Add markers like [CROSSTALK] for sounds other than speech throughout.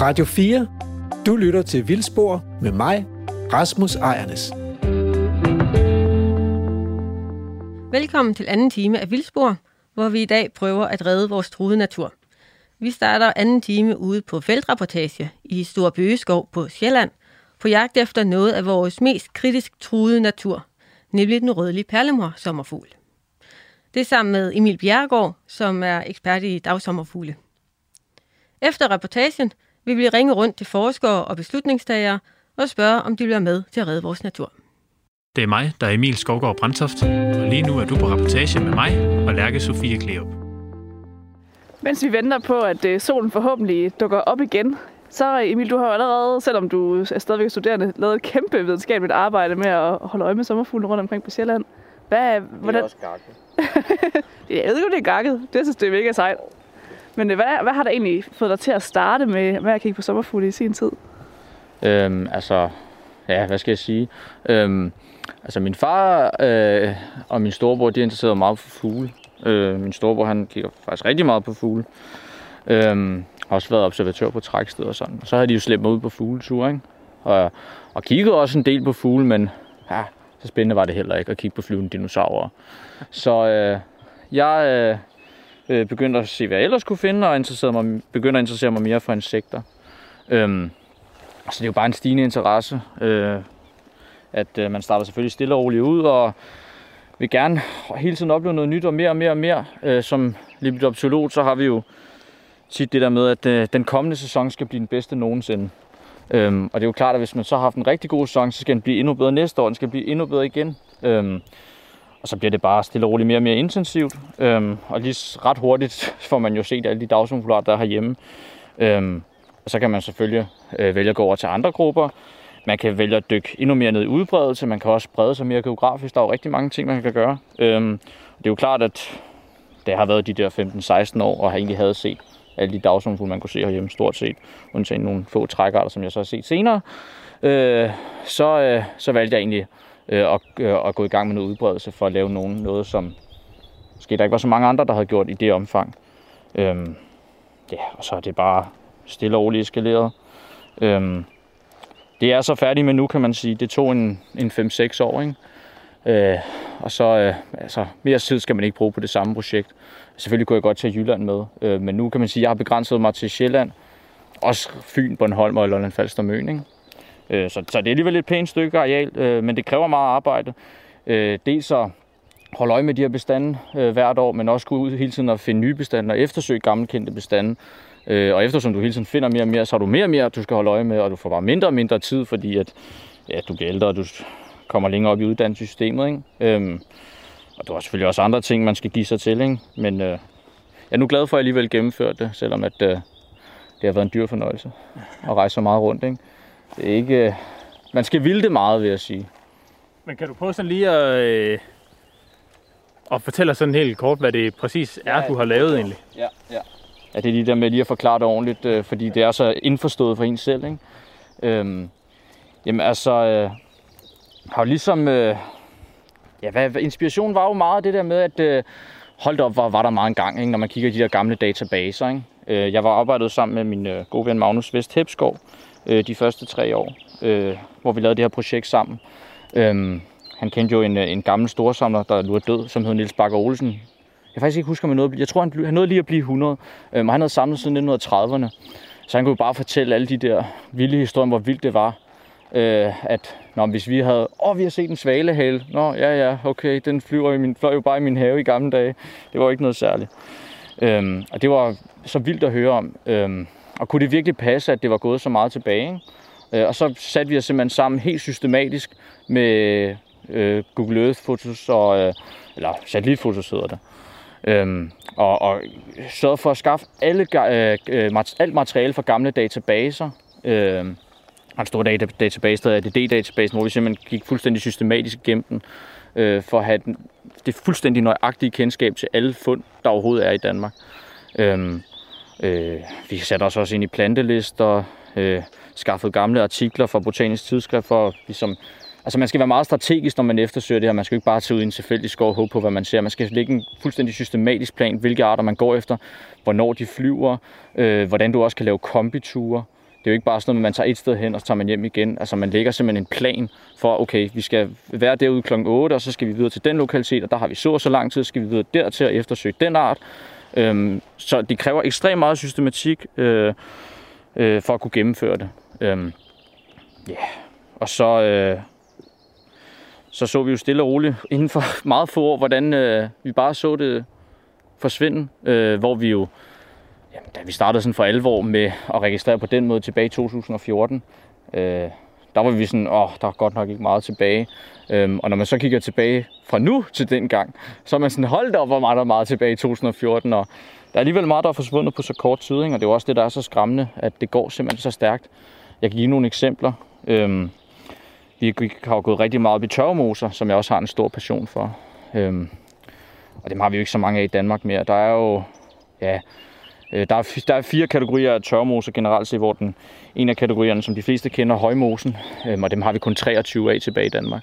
Radio 4. Du lytter til Vildspor med mig, Rasmus Ejernes. Velkommen til anden time af Vildspor, hvor vi i dag prøver at redde vores truede natur. Vi starter anden time ude på feltrapportage i Stor Bøgeskov på Sjælland, på jagt efter noget af vores mest kritisk truede natur, nemlig den rødlige perlemor sommerfugl. Det er sammen med Emil Bjergård, som er ekspert i dagsommerfugle. Efter reportagen vil vi ringe rundt til forskere og beslutningstagere og spørge, om de vil være med til at redde vores natur. Det er mig, der er Emil Skovgaard Brandtoft, og lige nu er du på rapportage med mig og Lærke Sofie Kleop. Mens vi venter på, at øh, solen forhåbentlig dukker op igen, så Emil, du har jo allerede, selvom du er stadigvæk studerende, lavet et kæmpe videnskabeligt arbejde med at holde øje med sommerfugle rundt omkring på Sjælland. Hvad, hvordan... Det er også gakket. [LAUGHS] jeg ved ikke, det er gakket. Det synes det er mega sejt. Men øh, hvad, hvad har der egentlig fået dig til at starte med, med at kigge på sommerfugle i sin tid? Øhm, altså, ja, hvad skal jeg sige? Øhm, altså, min far øh, og min storebror, de er interesseret meget for fugle. Øh, min storebror, han kigger faktisk rigtig meget på fugle. Øhm, har også været observatør på træksteder og sådan. Og så har de jo slæbt mig ud på fugleture, ikke? Og, og kigget også en del på fugle, men ja, så spændende var det heller ikke at kigge på flyvende dinosaurer. Så øh, jeg øh, øh, begyndte at se, hvad jeg ellers kunne finde, og interesserede mig, begyndte at interessere mig mere for insekter. Øhm, så det er jo bare en stigende interesse, øh, at øh, man starter selvfølgelig stille og roligt ud, og vil gerne hele tiden opleve noget nyt og mere og mere og mere. Øh, som lepidoptolog, så har vi jo tit det der med, at øh, den kommende sæson skal blive den bedste nogensinde. Øhm, og det er jo klart, at hvis man så har haft en rigtig god sæson, så skal den blive endnu bedre næste år, den skal blive endnu bedre igen. Øhm, og så bliver det bare stille og roligt mere og mere intensivt. Øhm, og lige ret hurtigt [LAUGHS] får man jo set alle de dagsomfularer, der er herhjemme. Øhm, og så kan man selvfølgelig øh, vælge at gå over til andre grupper. Man kan vælge at dykke endnu mere ned i udbredelse. Man kan også brede sig mere geografisk. Der er jo rigtig mange ting, man kan gøre. Øhm, det er jo klart, at det har været de der 15-16 år, og har egentlig havde set alle de dagsomfugle, man kunne se herhjemme stort set, undtagen nogle få trækarter, som jeg så har set senere, øh, så, øh, så valgte jeg egentlig øh, og, øh, at gå i gang med noget udbredelse for at lave nogen, noget, som måske der ikke var så mange andre, der havde gjort i det omfang. Øhm, ja, og så er det bare stille og roligt eskaleret. Øhm, det er så færdigt med nu, kan man sige. Det tog en, en 5-6 år, ikke? Øh, og så øh, altså, mere tid skal man ikke bruge på det samme projekt. Selvfølgelig kunne jeg godt tage Jylland med, øh, men nu kan man sige, at jeg har begrænset mig til Sjælland, også Fyn, Bornholm og Lolland Falster Møn. Ikke? Øh, så, så det er alligevel et pænt stykke areal, øh, men det kræver meget arbejde. Øh, dels at holde øje med de her bestande øh, hvert år, men også gå ud hele tiden og finde nye bestande og eftersøge gammelkendte bestande. Øh, og eftersom du hele tiden finder mere og mere, så har du mere og mere, du skal holde øje med, og du får bare mindre og mindre tid, fordi at, ja, du bliver ældre, og du kommer længere op i uddannelsessystemet. Ikke? Øhm, og der er selvfølgelig også andre ting, man skal give sig til. Ikke? Men øh, jeg er nu glad for, at jeg alligevel gennemførte det, selvom at, øh, det har været en dyr fornøjelse at rejse så meget rundt. Ikke? Det er ikke, øh, man skal vilde det meget, vil jeg sige. Men kan du prøve sådan lige at, øh, at fortælle os sådan helt kort, hvad det præcis er, ja, du har lavet egentlig? Ja, ja. Ja, det er lige der med lige at forklare det ordentligt, øh, fordi det er så indforstået for en selv. Ikke? Øhm, jamen altså, øh, har jo ligesom... Øh, ja, hvad, inspirationen var jo meget det der med, at øh, holdt op, var, var der meget en gang, ikke, når man kigger i de der gamle databaser. Ikke? Øh, jeg var arbejdet sammen med min øh, gode ven Magnus Vest Hepskov øh, de første tre år, øh, hvor vi lavede det her projekt sammen. Øhm, han kendte jo en, øh, en gammel storsamler, der nu er død, som hed Nils Bakker Olsen. Jeg kan faktisk ikke huske, om han nåede, jeg tror, han, han nåede lige at blive 100, øhm, og han havde samlet siden 1930'erne. Så han kunne jo bare fortælle alle de der vilde historier hvor vildt det var øh, at når hvis vi havde, åh, oh, vi har set en svalehale. Nå, ja, ja, okay, den flyver i min, fløj jo bare i min have i gamle dage. Det var ikke noget særligt. Øhm, og det var så vildt at høre om. Øhm, og kunne det virkelig passe, at det var gået så meget tilbage? Ikke? Øh, og så satte vi os simpelthen sammen helt systematisk med øh, Google Earth-fotos, og, øh, eller satellitfotos hedder det. Øhm, og, og sørgede for at skaffe alle, øh, øh alt materiale fra gamle databaser, øh, en stor data, database, der hedder DD-database, hvor vi simpelthen gik fuldstændig systematisk igennem den, øh, for at have den, det fuldstændig nøjagtige kendskab til alle fund, der overhovedet er i Danmark. Øhm, øh, vi satte os også ind i plantelister, øh, skaffede gamle artikler fra Botanisk Tidsskrift, for ligesom, altså man skal være meget strategisk, når man eftersøger det her. Man skal ikke bare tage ud i en tilfældig skov og håbe på, hvad man ser. Man skal lægge en fuldstændig systematisk plan, hvilke arter man går efter, hvornår de flyver, øh, hvordan du også kan lave kombiture, Det er jo ikke bare sådan noget, at man tager et sted hen, og så tager man hjem igen. Altså man lægger simpelthen en plan for, okay, vi skal være derude kl. 8, og så skal vi videre til den lokalitet, og der har vi så og så lang tid, så skal vi videre dertil og eftersøge den art. Øhm, så det kræver ekstremt meget systematik øh, øh, for at kunne gennemføre det. Øhm, yeah. Og så, øh, så så vi jo stille og roligt [LAUGHS] inden for meget få år, hvordan øh, vi bare så det forsvinde, øh, hvor vi jo, jamen, da vi startede sådan for alvor med at registrere på den måde tilbage i 2014, øh, der var vi sådan, åh, der er godt nok ikke meget tilbage. Øhm, og når man så kigger tilbage fra nu til den gang, så er man sådan, holdt op, hvor meget der er meget tilbage i 2014, og der er alligevel meget, der er forsvundet på så kort tid, ikke? og det er jo også det, der er så skræmmende, at det går simpelthen så stærkt. Jeg kan give nogle eksempler. Øhm, vi har jo gået rigtig meget op i tørvemoser, som jeg også har en stor passion for. Øhm, og dem har vi jo ikke så mange af i Danmark mere. Der er jo, ja, Øh, der er, der er fire kategorier af tørmoser generelt set, hvor den en af kategorierne, som de fleste kender, højmosen, øhm, og dem har vi kun 23 af tilbage i Danmark.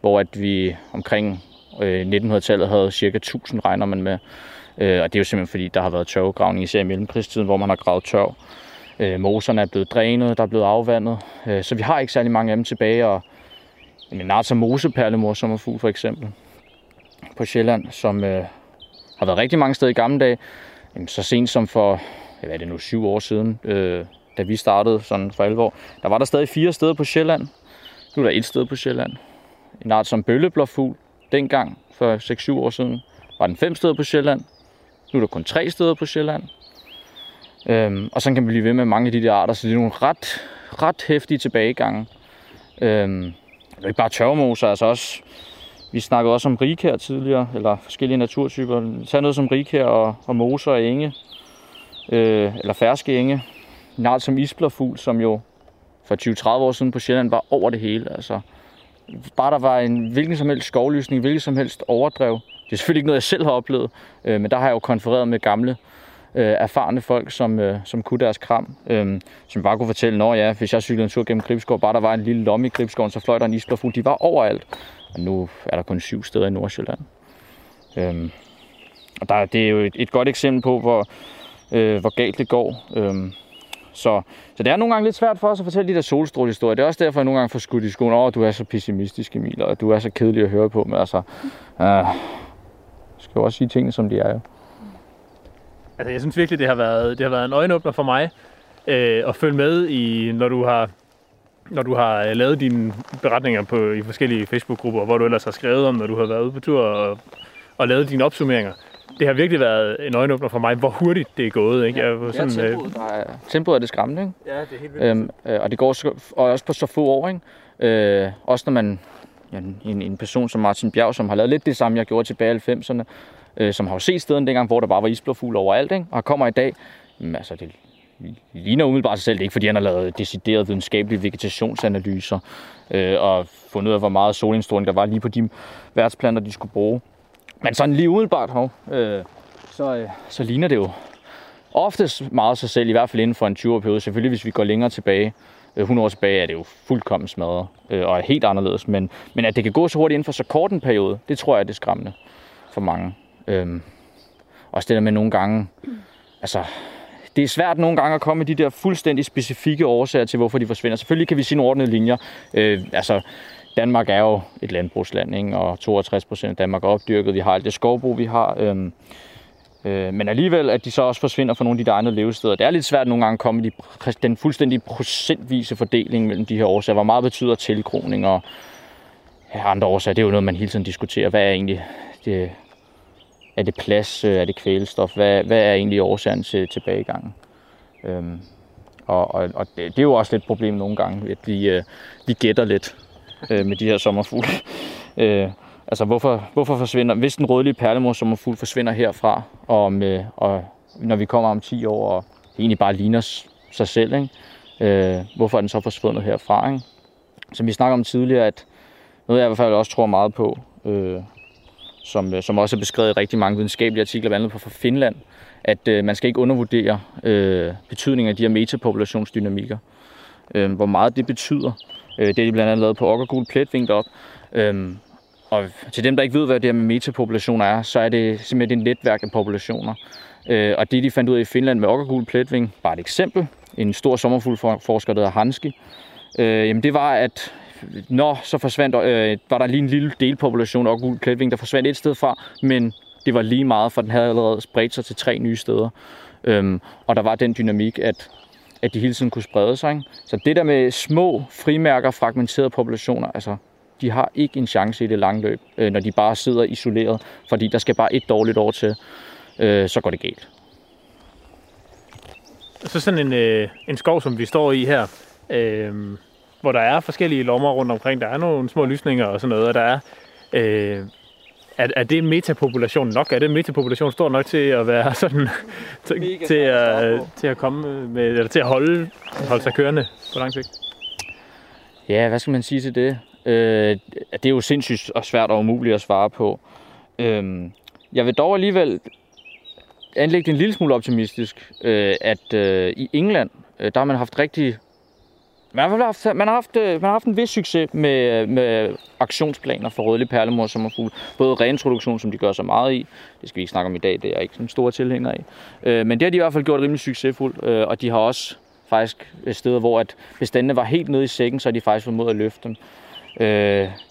Hvor at vi omkring øh, 1900-tallet havde cirka 1000 regner man med. Øh, og det er jo simpelthen fordi, der har været tørvegravning, især i mellemkrigstiden, hvor man har gravet tørv. Øh, moserne er blevet drænet, der er blevet afvandet. Øh, så vi har ikke særlig mange af dem tilbage, og en Narta altså moseperlemor sommerfugl for eksempel på Sjælland, som øh, har været rigtig mange steder i gamle dage. Jamen, så sent som for, hvad er det nu, syv år siden, øh, da vi startede sådan for alvor, der var der stadig fire steder på Sjælland. Nu er der et sted på Sjælland. En art som bølleblåfugl, dengang for 6-7 år siden, var den fem steder på Sjælland. Nu er der kun tre steder på Sjælland. Øhm, og så kan vi blive ved med mange af de der arter, så det er nogle ret, ret hæftige tilbagegange. Øhm, det er ikke bare tørvmoser, altså også, vi snakkede også om rigkær tidligere, eller forskellige naturtyper. Tag noget som rigkær og, og moser og enge, øh, eller ferske enge. En art som isblåfugl, som jo for 20-30 år siden på Sjælland var over det hele. Altså, bare der var en hvilken som helst skovlysning, hvilken som helst overdrev. Det er selvfølgelig ikke noget, jeg selv har oplevet, øh, men der har jeg jo konfereret med gamle øh, erfarne folk, som, øh, som kunne deres kram, øh, som bare kunne fortælle, når ja, hvis jeg cyklede en tur gennem Gribskov, bare der var en lille lomme i Gribskoven, så fløj der en isblåfugl. De var overalt. Og nu er der kun syv steder i Nordsjælland. Øhm, og der, det er jo et, et godt eksempel på, hvor, øh, hvor galt det går. Øhm, så, så det er nogle gange lidt svært for os at fortælle de der solstrålehistorier. Det er også derfor, jeg nogle gange får skudt i skoen, åh, du er så pessimistisk, Emil, og du er så kedelig at høre på. Men altså, øh, skal jo også sige tingene, som de er jo. Altså, jeg synes virkelig, det har været, det har været en øjenåbner for mig øh, at følge med i, når du har når du har øh, lavet dine beretninger på, i forskellige Facebook-grupper, hvor du ellers har skrevet om, når du har været ude på tur og, og lavet dine opsummeringer. Det har virkelig været en øjenåbner for mig, hvor hurtigt det er gået. Ikke? Jeg var sådan, ja, tempoet, der er, tempoet er det skræmmende, ikke? Ja, det er helt vildt. Øhm, øh, og det går så, og også på så få år, ikke? Øh, også når man, ja, en, en person som Martin Bjerg, som har lavet lidt det samme, jeg gjorde tilbage i 90'erne, øh, som har jo set steden dengang, hvor der bare var isblåfugle overalt, ikke? og kommer i dag, jamen, altså det ligner umiddelbart sig selv. Det er ikke, fordi han har lavet decideret videnskabelige vegetationsanalyser øh, og fundet ud af, hvor meget solindstråling der var lige på de værtsplanter, de skulle bruge. Men sådan lige umiddelbart, hov, øh, så, øh, så ligner det jo oftest meget sig selv, i hvert fald inden for en 20 periode. Selvfølgelig, hvis vi går længere tilbage, øh, 100 år tilbage, er det jo fuldkommen smadret øh, og er helt anderledes. Men, men at det kan gå så hurtigt inden for så kort en periode, det tror jeg er det skræmmende for mange. Øhm, også det der med nogle gange, altså, det er svært nogle gange at komme med de der fuldstændig specifikke årsager til, hvorfor de forsvinder. Selvfølgelig kan vi sige nogle ordnede linjer. Øh, altså, Danmark er jo et landbrugsland, ikke? og 62 procent af Danmark er opdyrket. Vi har alt det skovbrug, vi har. Øh, øh, men alligevel, at de så også forsvinder fra nogle af de egne levesteder. Det er lidt svært nogle gange at komme med de, den fuldstændig procentvise fordeling mellem de her årsager. Hvor meget betyder tilgroning og ja, andre årsager? Det er jo noget, man hele tiden diskuterer. Hvad er egentlig det, er det plads? Øh, er det kvælstof? Hvad, hvad er egentlig årsagen til tilbagegangen? Øhm, og og, og det, det er jo også lidt et problem nogle gange, at vi, øh, vi gætter lidt øh, med de her sommerfugle. [LAUGHS] øh, altså hvorfor, hvorfor forsvinder, hvis den rødlige perlemor sommerfugl forsvinder herfra, og, med, øh, og når vi kommer om 10 år, og det egentlig bare ligner sig selv, ikke? Øh, hvorfor er den så forsvundet herfra? Ikke? Som vi snakker om tidligere, at noget jeg i hvert fald også tror meget på, øh, som, øh, som også er beskrevet i rigtig mange videnskabelige artikler, blandt andet fra Finland, at øh, man skal ikke undervurdere øh, betydningen af de her metapopulationsdynamikker. Øh, hvor meget det betyder. Øh, det er de blandt andet lavet på okkergul pletving op. Øh, og til dem, der ikke ved, hvad det her med metapopulationer er, så er det simpelthen et netværk af populationer. Øh, og det, de fandt ud af i Finland med okkergul pletving, bare et eksempel, en stor sommerfuglforsker, der hedder Hanski, øh, jamen det var, at nå, så forsvandt, øh, var der lige en lille delpopulation af gul klætving, der forsvandt et sted fra, men det var lige meget, for den havde allerede spredt sig til tre nye steder. Øhm, og der var den dynamik, at, at de hele tiden kunne sprede sig. Ikke? Så det der med små frimærker, fragmenterede populationer, altså de har ikke en chance i det lange løb, øh, når de bare sidder isoleret, fordi der skal bare et dårligt år til, øh, så går det galt. Så sådan en, øh, en skov, som vi står i her, øh, hvor der er forskellige lommer rundt omkring, der er nogle små lysninger og sådan noget, og der er, øh, er, er det metapopulation nok? Er det metapopulation stor nok til at være [LAUGHS] sådan, til, til, at, til at komme med, eller til at holde, holde sig kørende på lang sigt? Ja, hvad skal man sige til det? Øh, det er jo sindssygt og svært og umuligt at svare på. Øh, jeg vil dog alligevel anlægge en lille smule optimistisk, øh, at øh, i England, øh, der har man haft rigtig man har haft, man har haft, øh, man har haft en vis succes med, øh, med aktionsplaner for rødlig perlemor som sommerfugl. Både reintroduktion, som de gør så meget i, det skal vi ikke snakke om i dag, det er jeg ikke sådan store tilhænger af. Øh, men det har de i hvert fald gjort rimelig succesfuldt, øh, og de har også faktisk øh, steder, hvor at bestandene var helt nede i sækken, så har de faktisk formået at løfte dem.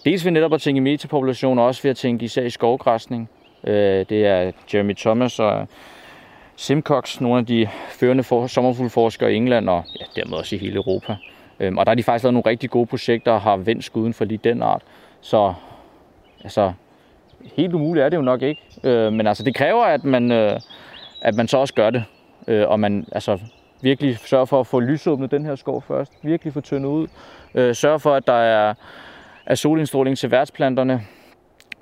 dels ved netop at tænke i metapopulation, og også ved at tænke især i skovgræsning. det er Jeremy Thomas og Simcox, nogle af de førende for, sommerfuglforskere i England, og ja, dermed også i hele Europa. Øhm, og der har de faktisk lavet nogle rigtig gode projekter og har vendt skuden for lige den art. Så altså, helt umuligt er det jo nok ikke. Øh, men altså, det kræver, at man, øh, at man så også gør det. Øh, og man altså, virkelig sørger for at få lysåbnet den her skov først. Virkelig få tyndet ud. Øh, sørge for, at der er, er solindstråling til værtsplanterne.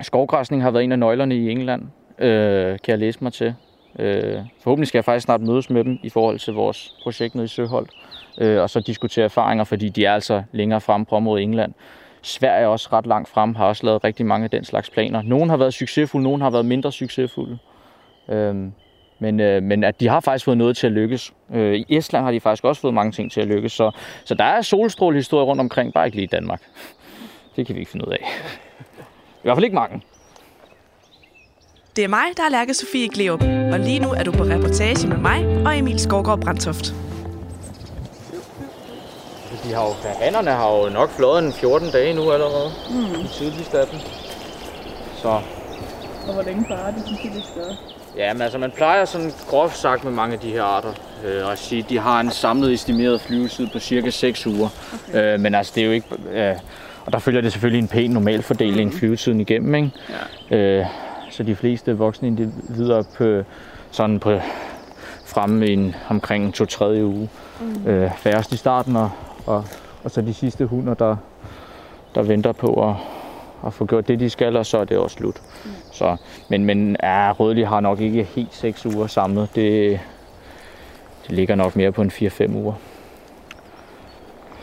Skovgræsning har været en af nøglerne i England, øh, kan jeg læse mig til. Øh, forhåbentlig skal jeg faktisk snart mødes med dem i forhold til vores projekt nede i Søholt øh, og så diskutere erfaringer, fordi de er altså længere frem på området i England. Sverige er også ret langt frem, har også lavet rigtig mange af den slags planer. Nogle har været succesfulde, nogle har været mindre succesfulde. Øhm, men, øh, men at de har faktisk fået noget til at lykkes. Øh, I Estland har de faktisk også fået mange ting til at lykkes. Så, så der er solstrålehistorier rundt omkring, bare ikke lige i Danmark. Det kan vi ikke finde ud af. I hvert fald ikke mange. Det er mig, der er Lærke Sofie Gleup, og lige nu er du på reportage med mig og Emil Skovgaard Brandtoft de har jo, hannerne har jo nok flået en 14 dage nu allerede. Mm. I tidligste af dem. Så. Og hvor længe plejer de tidligste større? Ja, men altså man plejer sådan groft sagt med mange af de her arter øh, at sige, at de har en samlet estimeret flyvetid på cirka 6 uger. Okay. Øh, men altså det er jo ikke... Øh, og der følger det selvfølgelig en pæn normal fordeling mm. flyvetiden igennem, ikke? Ja. Øh, så de fleste voksne individer på, sådan på fremme i en, omkring to tredje uge. Mm. Øh, færrest i starten og og, og så de sidste hunder, der, der venter på at, at få gjort det, de skal, og så er det også slut. Mm. Så, men men ja, Rødlig har nok ikke helt 6 uger samlet. Det, det ligger nok mere på en 4-5 uger.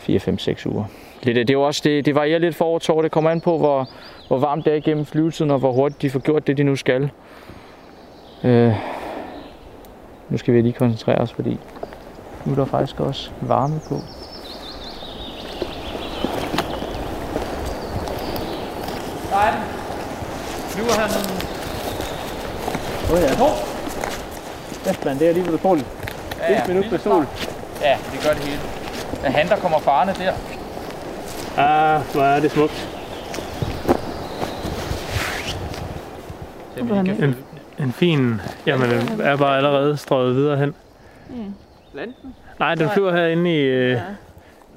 4-5-6 uger. Det, det, det, er også, det, det varierer lidt for år Det kommer an på, hvor, hvor varmt det er igennem flyvetiden, og hvor hurtigt de får gjort det, de nu skal. Øh, nu skal vi lige koncentrere os, fordi nu er der faktisk også varme på. Der er den. Flyver han. Åh oh, ja. Nå. Vestland, det er alligevel utroligt. Ja, ja. Et minut med sol. Ja, det gør det hele. Er han, der kommer farne der? Ah, hvor er det smukt. En, en fin, jamen den er bare allerede strøget videre hen. Mm. Planten? Nej, den flyver herinde i øh, ja.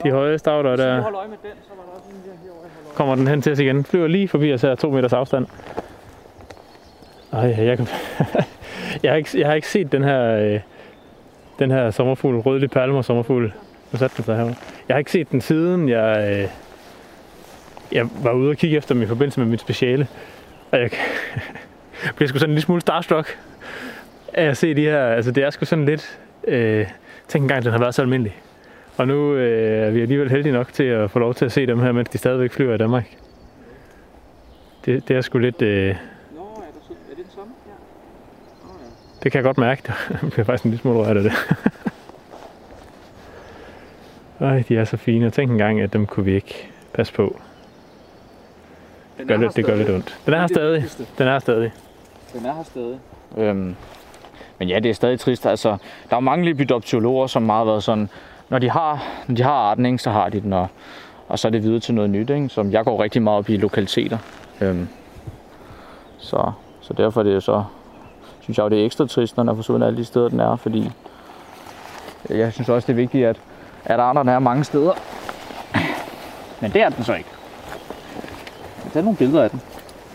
de høje stavter der. Hvis du holder øje med den, så var der også en her kommer den hen til os igen. Flyver lige forbi os her, to meters afstand. Ej, jeg, kan... [LAUGHS] jeg, har ikke, jeg har ikke set den her, øh, den her sommerfugl, rødlig palmer sommerfugl. Nu satte den sig her. Jeg har ikke set den siden, jeg, øh, jeg var ude og kigge efter dem i forbindelse med mit speciale. Og jeg [LAUGHS] bliver sgu sådan en lille smule starstruck af at se de her. Altså det er sgu sådan lidt... Øh, tænk engang, den har været så almindelig. Og nu øh, er vi alligevel heldige nok til at få lov til at se dem her, mens de stadigvæk flyver i Danmark. Det, det er sgu lidt... Øh... Nå, er, der så, er det den samme? Ja. Oh, ja. Det kan jeg godt mærke. [LAUGHS] Jeg bliver faktisk en lille smule rørt af det. [LAUGHS] Ej, de er så fine. Og tænk engang, at dem kunne vi ikke passe på. Det gør, lidt, det gør lidt ondt. Den er her stadig. Den er her stadig. Den er her stadig. Øhm, men ja, det er stadig trist. Altså, der er mange lepidopterologer, som meget har været sådan, når de har, når de har arten, ikke, så har de den, og, og så er det videre til noget nyt, ikke, som jeg går rigtig meget op i lokaliteter. Øhm, så, så derfor er det så, synes jeg jo, det er ekstra trist, når den er forsvundet alle de steder, den er, fordi jeg synes også, det er vigtigt, at, at arterne er mange steder. Men det er den så ikke. Der er nogle billeder af den.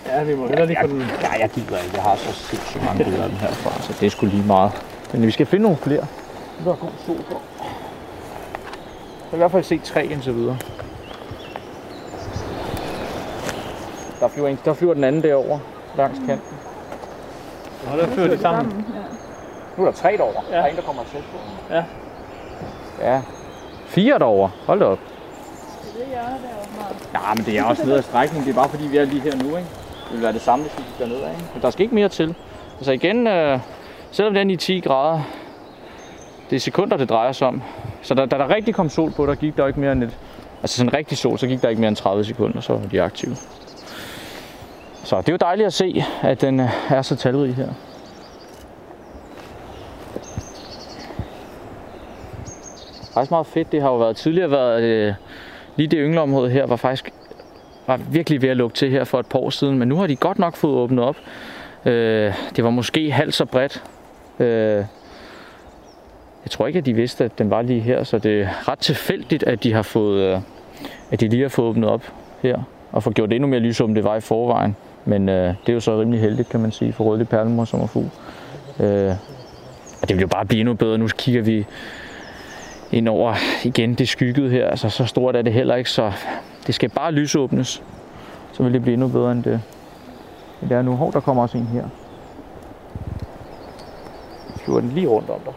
Ja, vi må hellere lige få den. Ja, jeg gider ikke. Jeg har så sindssygt mange billeder af den herfra, så det er sgu lige meget. Men vi skal finde nogle flere. Der er god sol på. Jeg har i hvert fald set tre indtil videre. Der flyver, en, der flyver den anden derover langs kanten. Hold da, flyver de sammen. Nu er der tre derovre. Ja. Der er en, der kommer tæt på. Ja. Ja. Fire derovre. Hold da op. Ja, men det er også ned ad strækningen. Det er bare fordi, vi er lige her nu, ikke? Det vil være det samme, hvis vi gik derned af, ikke? Men der skal ikke mere til. Altså igen, øh, selvom den er i 10 grader, det er sekunder, det drejer sig om. Så da, da der rigtig kom sol på, der gik der ikke mere end et... Altså sådan rigtig sol, så gik der ikke mere end 30 sekunder, så var de aktive. Så det er jo dejligt at se, at den øh, er så talrig her. Faktisk meget fedt. Det har jo været tidligere været... Øh, lige det yngleområde her var faktisk var virkelig ved at lukke til her for et par år siden, men nu har de godt nok fået åbnet op. Øh, det var måske halvt så bredt. Øh, jeg tror ikke, at de vidste, at den var lige her, så det er ret tilfældigt, at de har fået, øh, at de lige har fået åbnet op her, og få gjort det endnu mere lysåbent, det var i forvejen. Men øh, det er jo så rimelig heldigt, kan man sige, for rødlig perlemor som er fugl. Øh, og det vil jo bare blive endnu bedre. Nu kigger vi ind over igen det skyggede her. Altså, så stort er det heller ikke, så det skal bare lysåbnes. Så vil det blive endnu bedre end det, end det er nu. Hov, der kommer også en her. Flyver den lige rundt om dig.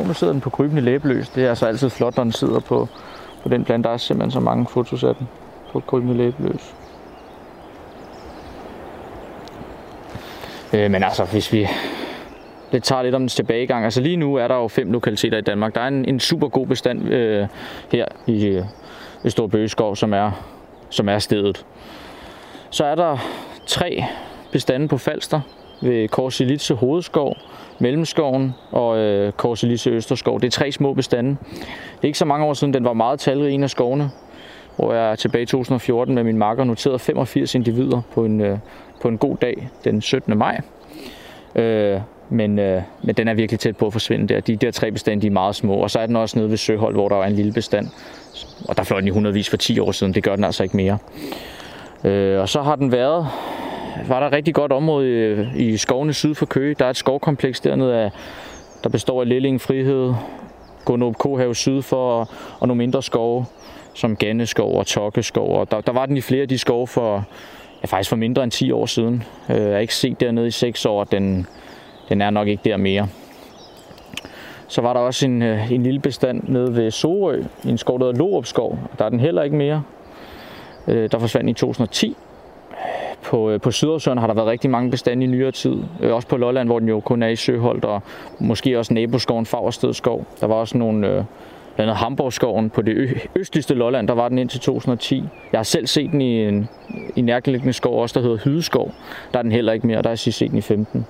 Nu, nu sidder den på krybende læbeløs. Det er altså altid flot, når den sidder på, på den plante. Der er simpelthen så mange fotos af den på krybende læbeløs. Øh, men altså, hvis vi det tager lidt om den tilbagegang. Altså lige nu er der jo fem lokaliteter i Danmark. Der er en, en super god bestand øh, her i, øh, i Stor Bøgeskov, som er, som er stedet. Så er der tre bestande på Falster ved Korselitse Hovedskov, Mellemskoven og øh, Korselitse Østerskov. Det er tre små bestande. Det er ikke så mange år siden, den var meget talrig en af skovene, hvor jeg tilbage i 2014 med min marker noterede 85 individer på en, øh, på en god dag den 17. maj. Øh, men, øh, men den er virkelig tæt på at forsvinde der. De der tre bestande de er meget små, og så er den også nede ved Søhold, hvor der er en lille bestand. Og der fløj den i hundredvis for 10 år siden, det gør den altså ikke mere. Øh, og så har den været, var der et rigtig godt område i, i skovene syd for Køge. Der er et skovkompleks dernede, af, der består af Lilling, Frihed, Gunnup Kohave syd for, og og nogle mindre skove, som Ganneskov og Tokkeskov. Og der, der var den i flere af de skove for, ja, faktisk for mindre end 10 år siden. Øh, jeg har ikke set dernede i 6 år, den, den er nok ikke der mere. Så var der også en, øh, en lille bestand nede ved Sorø, i en skov, der hedder Lorup Skov. Der er den heller ikke mere. Der forsvandt i 2010. På, øh, på Sydersøen har der været rigtig mange bestande i nyere tid. Øh, også på Lolland, hvor den jo kun er i Søholdt, og måske også naboskoven Fagersted Skov. Der var også nogle, øh, blandt andet Hamburgskoven på det østligste Lolland, der var den indtil 2010. Jeg har selv set den i en i nærliggende skov, også der hedder Hydeskov. Der er den heller ikke mere, der har jeg set den i 15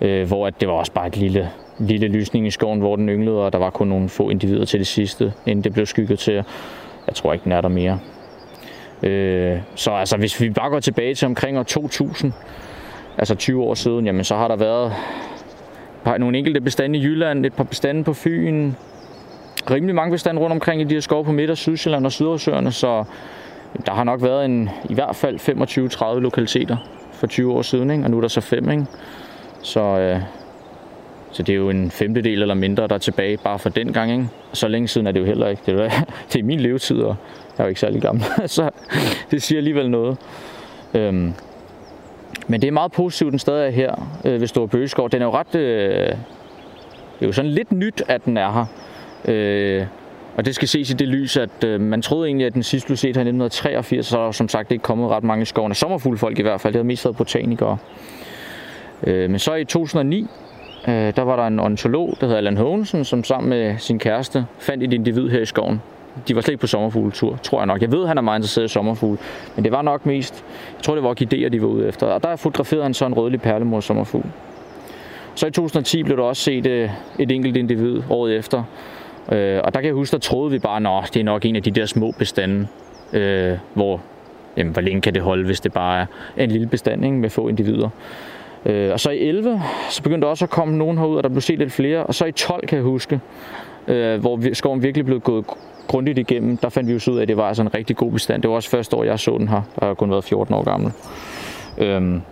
øh, hvor at det var også bare et lille, lille lysning i skoven, hvor den ynglede, og der var kun nogle få individer til det sidste, inden det blev skygget til. Jeg tror ikke, den er der mere. Øh, så altså, hvis vi bare går tilbage til omkring år 2000, altså 20 år siden, jamen så har der været nogle enkelte bestande i Jylland, et par bestande på Fyn, rimelig mange bestande rundt omkring i de her skove på Midt- og Sydsjælland og Sydårsøerne, så der har nok været en, i hvert fald 25-30 lokaliteter for 20 år siden, ikke? og nu er der så fem. Ikke? Så, øh, så det er jo en femtedel eller mindre, der er tilbage bare for den gang. Ikke? Så længe siden er det jo heller ikke. Det er, [LAUGHS] det er min levetid, og jeg er jo ikke særlig gammel. [LAUGHS] så det siger alligevel noget. Øhm, men det er meget positivt, den stadig er her øh, ved Store Bøgeskov. Den er jo ret... Øh, det er jo sådan lidt nyt, at den er her. Øh, og det skal ses i det lys, at øh, man troede egentlig, at den sidste blev set her i 1983, så er der som sagt ikke kommet ret mange i skoven. Sommerfuglfolk i hvert fald. Det har mest været botanikere. Øh, men så i 2009, øh, der var der en ontolog, der hedder Allan Hågensen, som sammen med sin kæreste fandt et individ her i skoven. De var slet ikke på sommerfugletur, tror jeg nok. Jeg ved, at han er meget interesseret i sommerfugle, men det var nok mest, jeg tror, det var orkideer, de var ude efter. Og der fotograferede han så en rødlig perlemor sommerfugl. Så i 2010 blev der også set øh, et enkelt individ året efter. Øh, og der kan jeg huske, der troede vi bare, at det er nok en af de der små bestande, øh, hvor jamen, hvor længe kan det holde, hvis det bare er en lille bestand ikke, med få individer. Øh, og så i 11, så begyndte der også at komme nogen herud, og der blev set lidt flere. Og så i 12 kan jeg huske, øh, hvor skoven virkelig blev gået grundigt igennem, der fandt vi jo ud af, at det var altså en rigtig god bestand. Det var også første år, jeg så den her. og har kun været 14 år gammel. Øhm,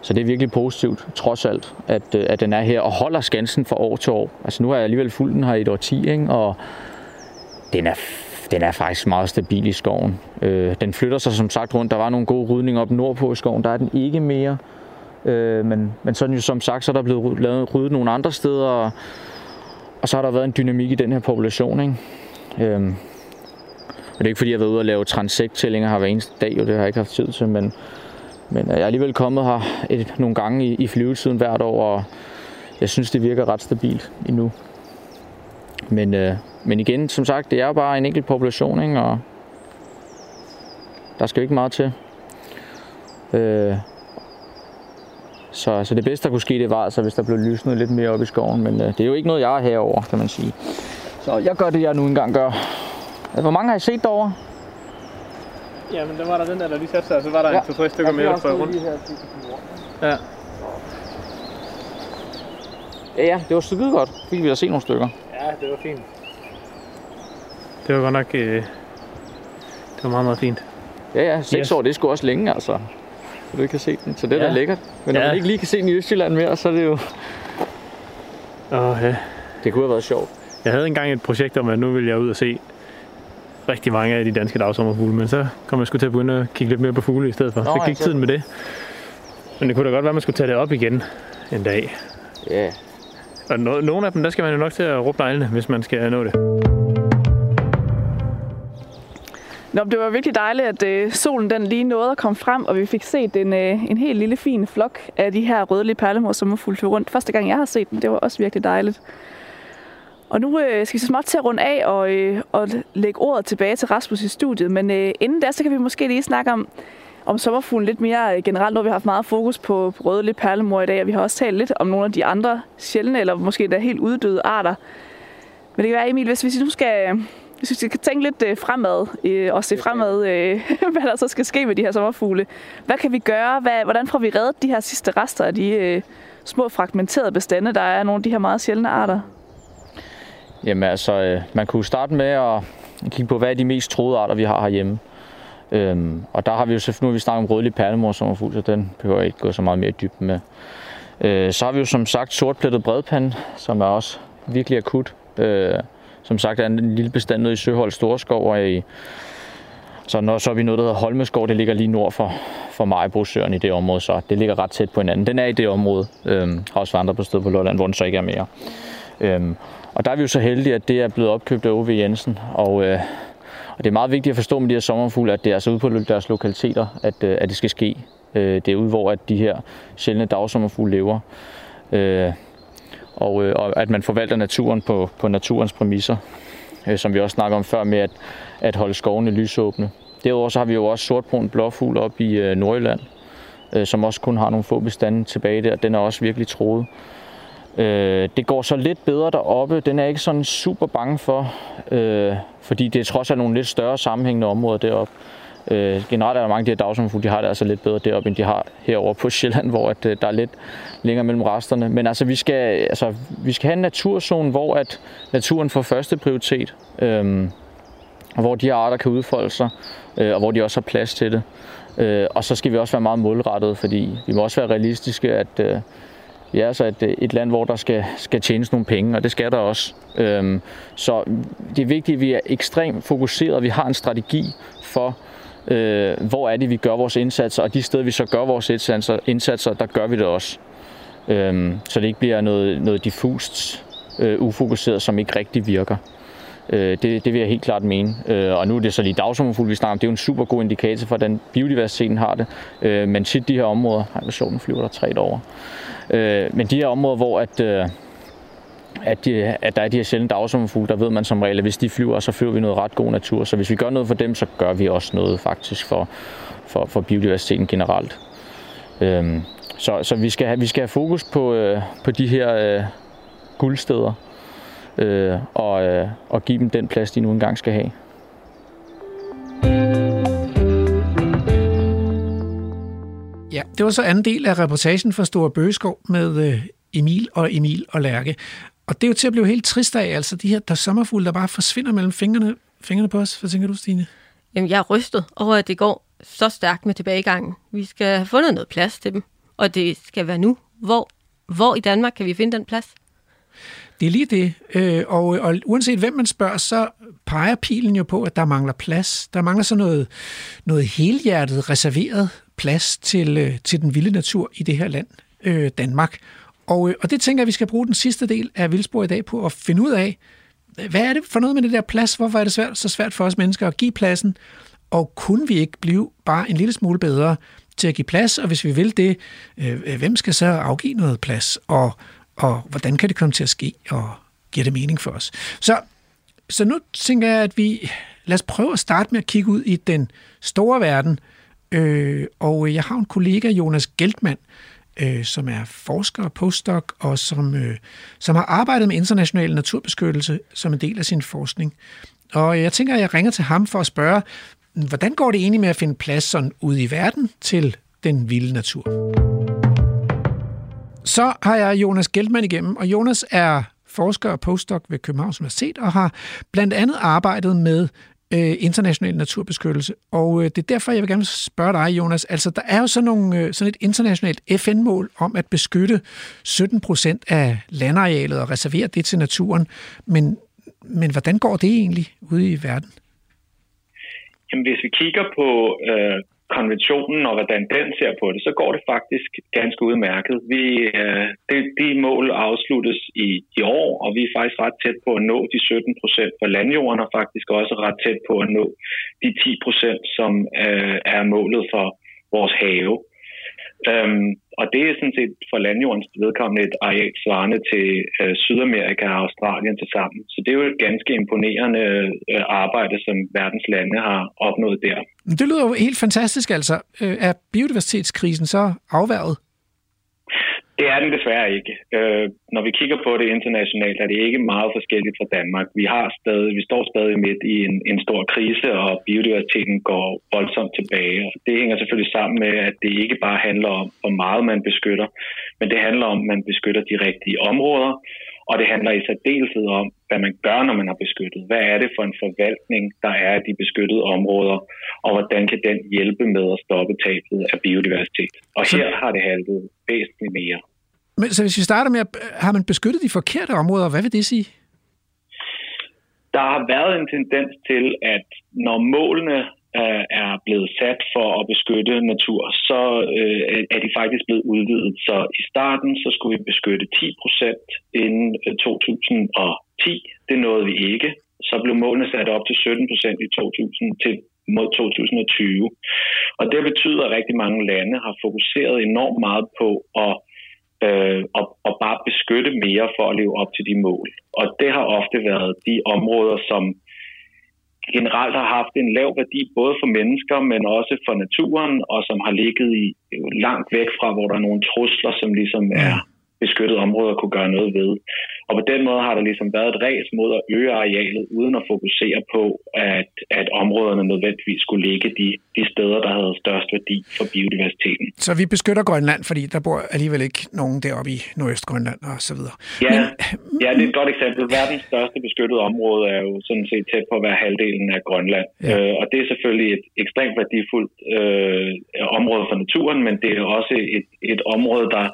så det er virkelig positivt, trods alt, at, øh, at den er her og holder skansen fra år til år. Altså nu har jeg alligevel fulgt den her i et år 10, ikke? og den er, den er faktisk meget stabil i skoven. Øh, den flytter sig som sagt rundt. Der var nogle gode rydninger op nordpå i skoven. Der er den ikke mere. Øh, men, men sådan jo som sagt, så er der blevet lavet, ryddet nogle andre steder, og, og så har der været en dynamik i den her population. Ikke? Øhm, og det er ikke fordi, jeg har været ude og lave transektællinger her hver eneste dag, og det har jeg ikke haft tid til, men, men øh, jeg er alligevel kommet her et, nogle gange i, i flyvetiden hvert år, og jeg synes, det virker ret stabilt endnu. Men, øh, men igen, som sagt, det er bare en enkelt population, ikke? og der skal jo ikke meget til. Øh, så, så det bedste, der kunne ske, det var altså, hvis der blev lysnet lidt mere op i skoven. Men øh, det er jo ikke noget, jeg er herover, kan man sige. Så jeg gør det, jeg nu engang gør. Hvor mange har I set derovre? Ja, men der var der den der, der lige satte sig, og så var der ja. en to-tre stykker mere, der fløj rundt. Ja. Ja, ja, det var skide godt. Fik vi da se nogle stykker. Ja, det var fint. Det var godt nok... Øh, det var meget, meget fint. Ja, ja. Seks yes. år, det er sgu også længe, altså. Så du ikke kan se den. Så det er ja. da lækkert. Men når ja. man ikke lige kan se den i Østjylland mere, så er det jo... Åh, ja. Det kunne have været sjovt. Jeg havde engang et projekt om, at nu ville jeg ud og se rigtig mange af de danske dagsommerfugle, men så kom jeg sgu til at begynde at kigge lidt mere på fugle i stedet for. Nå, så gik altså. tiden med det. Men det kunne da godt være, at man skulle tage det op igen en dag. Ja. Yeah. Og no- nogle af dem, der skal man jo nok til at råbe neglene, hvis man skal nå det. Nå, det var virkelig dejligt, at øh, solen den lige nåede at komme frem, og vi fik set en, øh, en helt lille fin flok af de her rødlige perlemor, som var fuldt rundt. Første gang, jeg har set dem, det var også virkelig dejligt. Og nu øh, skal vi så småt til at runde af og, øh, og lægge ordet tilbage til Rasmus i studiet. Men øh, inden da, så kan vi måske lige snakke om, om sommerfuglen lidt mere øh, generelt, generelt. Nu har vi haft meget fokus på på rødlige perlemor i dag, og vi har også talt lidt om nogle af de andre sjældne, eller måske endda helt uddøde arter. Men det kan være, Emil, hvis vi nu skal, hvis vi skal tænke lidt øh, fremad, øh, og se fremad, øh, [LAUGHS] hvad der så skal ske med de her sommerfugle. Hvad kan vi gøre? Hvad, hvordan får vi reddet de her sidste rester af de øh, små fragmenterede bestande, der er nogle af de her meget sjældne arter? Jamen altså, øh, man kunne starte med at kigge på, hvad er de mest troede arter, vi har herhjemme. Øhm, og der har vi jo selvfølgelig, nu vi snakket om rødlig perlemor sommerfugl, så den behøver jeg ikke gå så meget mere dybt med. Øh, så har vi jo som sagt sortplettet bredpand, som er også virkelig akut. Øh, som sagt er en lille bestand nede i Søhold Storskov, og i, så, når, så er vi noget, der hedder Holmeskov, det ligger lige nord for, for Majbrosøren i det område, så det ligger ret tæt på hinanden. Den er i det område, øhm, har også vandret på stedet på Lolland, hvor den så ikke er mere. Øhm, og der er vi jo så heldige, at det er blevet opkøbt af O.V. Jensen, og, øh, og det er meget vigtigt at forstå med de her sommerfugle, at det er altså ude på deres lokaliteter, at, øh, at det skal ske. Øh, det er ude, hvor at de her sjældne dagsommerfugle lever. Øh, og, øh, og at man forvalter naturen på, på naturens præmisser, øh, som vi også snakker om før med at, at holde skovene lysåbne. Derudover så har vi jo også sortbrun blåfugl op i øh, Nordjylland, øh, som også kun har nogle få bestande tilbage der. Den er også virkelig troet. Øh, det går så lidt bedre deroppe. Den er ikke sådan super bange for, øh, fordi det er trods alt nogle lidt større sammenhængende områder deroppe. Øh, generelt er der mange af de her dagsommerfugle, de har det altså lidt bedre deroppe, end de har herover på Sjælland, [LAUGHS] hvor at, øh, der er lidt længere mellem resterne. Men altså, vi skal, altså, vi skal have en naturzone, hvor at naturen får første prioritet, øh, og hvor de her arter kan udfolde sig, øh, og hvor de også har plads til det. Øh, og så skal vi også være meget målrettede, fordi vi må også være realistiske, at øh, vi er altså et, øh, et land, hvor der skal, skal tjenes nogle penge, og det skal der også. Øhm, så det er vigtigt, at vi er ekstremt fokuseret, vi har en strategi for, øh, hvor er det, vi gør vores indsatser, og de steder, vi så gør vores indsatser, indsatser der gør vi det også. Øhm, så det ikke bliver noget, noget diffust, øh, ufokuseret, som ikke rigtig virker. Øh, det, det vil jeg helt klart mene. Øh, og nu er det så lige dagsommerfugl, vi snakker om. Det er jo en super god indikator for, hvordan biodiversiteten har det. Øh, men tit de her områder... Ej, hvor sjovt, nu flyver der tre over. Øh, men de her områder, hvor at, øh, at, de, at der er de her sjældne dagsommerfugle, der ved man som regel, at hvis de flyver, så flyver vi noget ret god natur. Så hvis vi gør noget for dem, så gør vi også noget faktisk for, for, for biodiversiteten generelt. Øhm, så, så vi, skal have, vi skal have fokus på, øh, på de her øh, guldsteder, øh, og, øh, og give dem den plads, de nu engang skal have. Ja, det var så anden del af reportagen fra Store Bøgeskov med øh, Emil og Emil og Lærke. Og det er jo til at blive helt trist af, altså de her der sommerfugle, der bare forsvinder mellem fingrene, fingrene på os. Hvad tænker du, Stine? Jamen, jeg er rystet over, at det går så stærkt med tilbagegangen. Vi skal have fundet noget plads til dem, og det skal være nu. Hvor, hvor i Danmark kan vi finde den plads? Det er lige det. Øh, og, og uanset hvem man spørger, så peger pilen jo på, at der mangler plads. Der mangler så noget, noget helhjertet, reserveret plads til, øh, til den vilde natur i det her land, øh, Danmark. Og, øh, og det tænker jeg, at vi skal bruge den sidste del af Vildsborg i dag på at finde ud af, hvad er det for noget med det der plads? Hvorfor er det svært, så svært for os mennesker at give pladsen? Og kunne vi ikke blive bare en lille smule bedre til at give plads? Og hvis vi vil det, øh, øh, hvem skal så afgive noget plads? Og, og hvordan kan det komme til at ske? Og giver det mening for os? Så, så nu tænker jeg, at vi lad os prøve at starte med at kigge ud i den store verden. Øh, og jeg har en kollega, Jonas Geltmann, øh, som er forsker og postdoc, og som, øh, som har arbejdet med international naturbeskyttelse som en del af sin forskning. Og jeg tænker, at jeg ringer til ham for at spørge, hvordan går det egentlig med at finde plads sådan ude i verden til den vilde natur? Så har jeg Jonas Geltmann igennem, og Jonas er forsker og postdoc ved Københavns Universitet og har blandt andet arbejdet med øh, international naturbeskyttelse. Og øh, det er derfor, jeg vil gerne spørge dig, Jonas. Altså, der er jo sådan, nogle, øh, sådan et internationalt FN-mål om at beskytte 17 procent af landarealet og reservere det til naturen. Men, men hvordan går det egentlig ude i verden? Jamen, hvis vi kigger på øh, konventionen og hvordan den ser på det, så går det faktisk ganske udmærket. Vi, øh, det, de mål afsluttes i, i år, og vi er faktisk ret tæt på at nå de 17 procent for landjorden, og faktisk også ret tæt på at nå de 10 procent, som øh, er målet for vores have. Øhm, og det er sådan set for landjordens vedkommende et areal svarende til øh, Sydamerika og Australien til sammen. Så det er jo et ganske imponerende øh, arbejde, som verdens lande har opnået der. Det lyder jo helt fantastisk altså. Øh, er biodiversitetskrisen så afværget? Det er den desværre ikke. Øh, når vi kigger på det internationalt, er det ikke meget forskelligt fra Danmark. Vi, har stadig, vi står stadig midt i en, en stor krise, og biodiversiteten går voldsomt tilbage. Og det hænger selvfølgelig sammen med, at det ikke bare handler om, hvor meget man beskytter, men det handler om, at man beskytter de rigtige områder, og det handler i særdeleshed om, hvad man gør, når man har beskyttet. Hvad er det for en forvaltning, der er af de beskyttede områder, og hvordan kan den hjælpe med at stoppe tabet af biodiversitet? Og her har det haltet væsentligt mere. Men så hvis vi starter med, øh, har man beskyttet de forkerte områder, hvad vil det sige? Der har været en tendens til, at når målene øh, er blevet sat for at beskytte natur, så øh, er de faktisk blevet udvidet. Så i starten så skulle vi beskytte 10 procent inden øh, 2010. Det nåede vi ikke. Så blev målene sat op til 17 procent i 2000 til mod 2020. Og det betyder, at rigtig mange lande har fokuseret enormt meget på at øh, og, og bare beskytte mere for at leve op til de mål. Og det har ofte været de områder, som generelt har haft en lav værdi både for mennesker, men også for naturen, og som har ligget i langt væk fra, hvor der er nogle trusler, som ligesom er beskyttede områder kunne gøre noget ved. Og på den måde har der ligesom været et ræs mod at øge arealet, uden at fokusere på, at, at områderne nødvendigvis skulle ligge de, de steder, der havde størst værdi for biodiversiteten. Så vi beskytter Grønland, fordi der bor alligevel ikke nogen deroppe i Nordøstgrønland og så videre. Ja, Men... ja, det er et godt eksempel. Verdens største beskyttede område er jo sådan set tæt på at være halvdelen af Grønland. Ja. Øh, og det er selvfølgelig et ekstremt værdifuldt øh, område for naturen, men det er også et, et område, der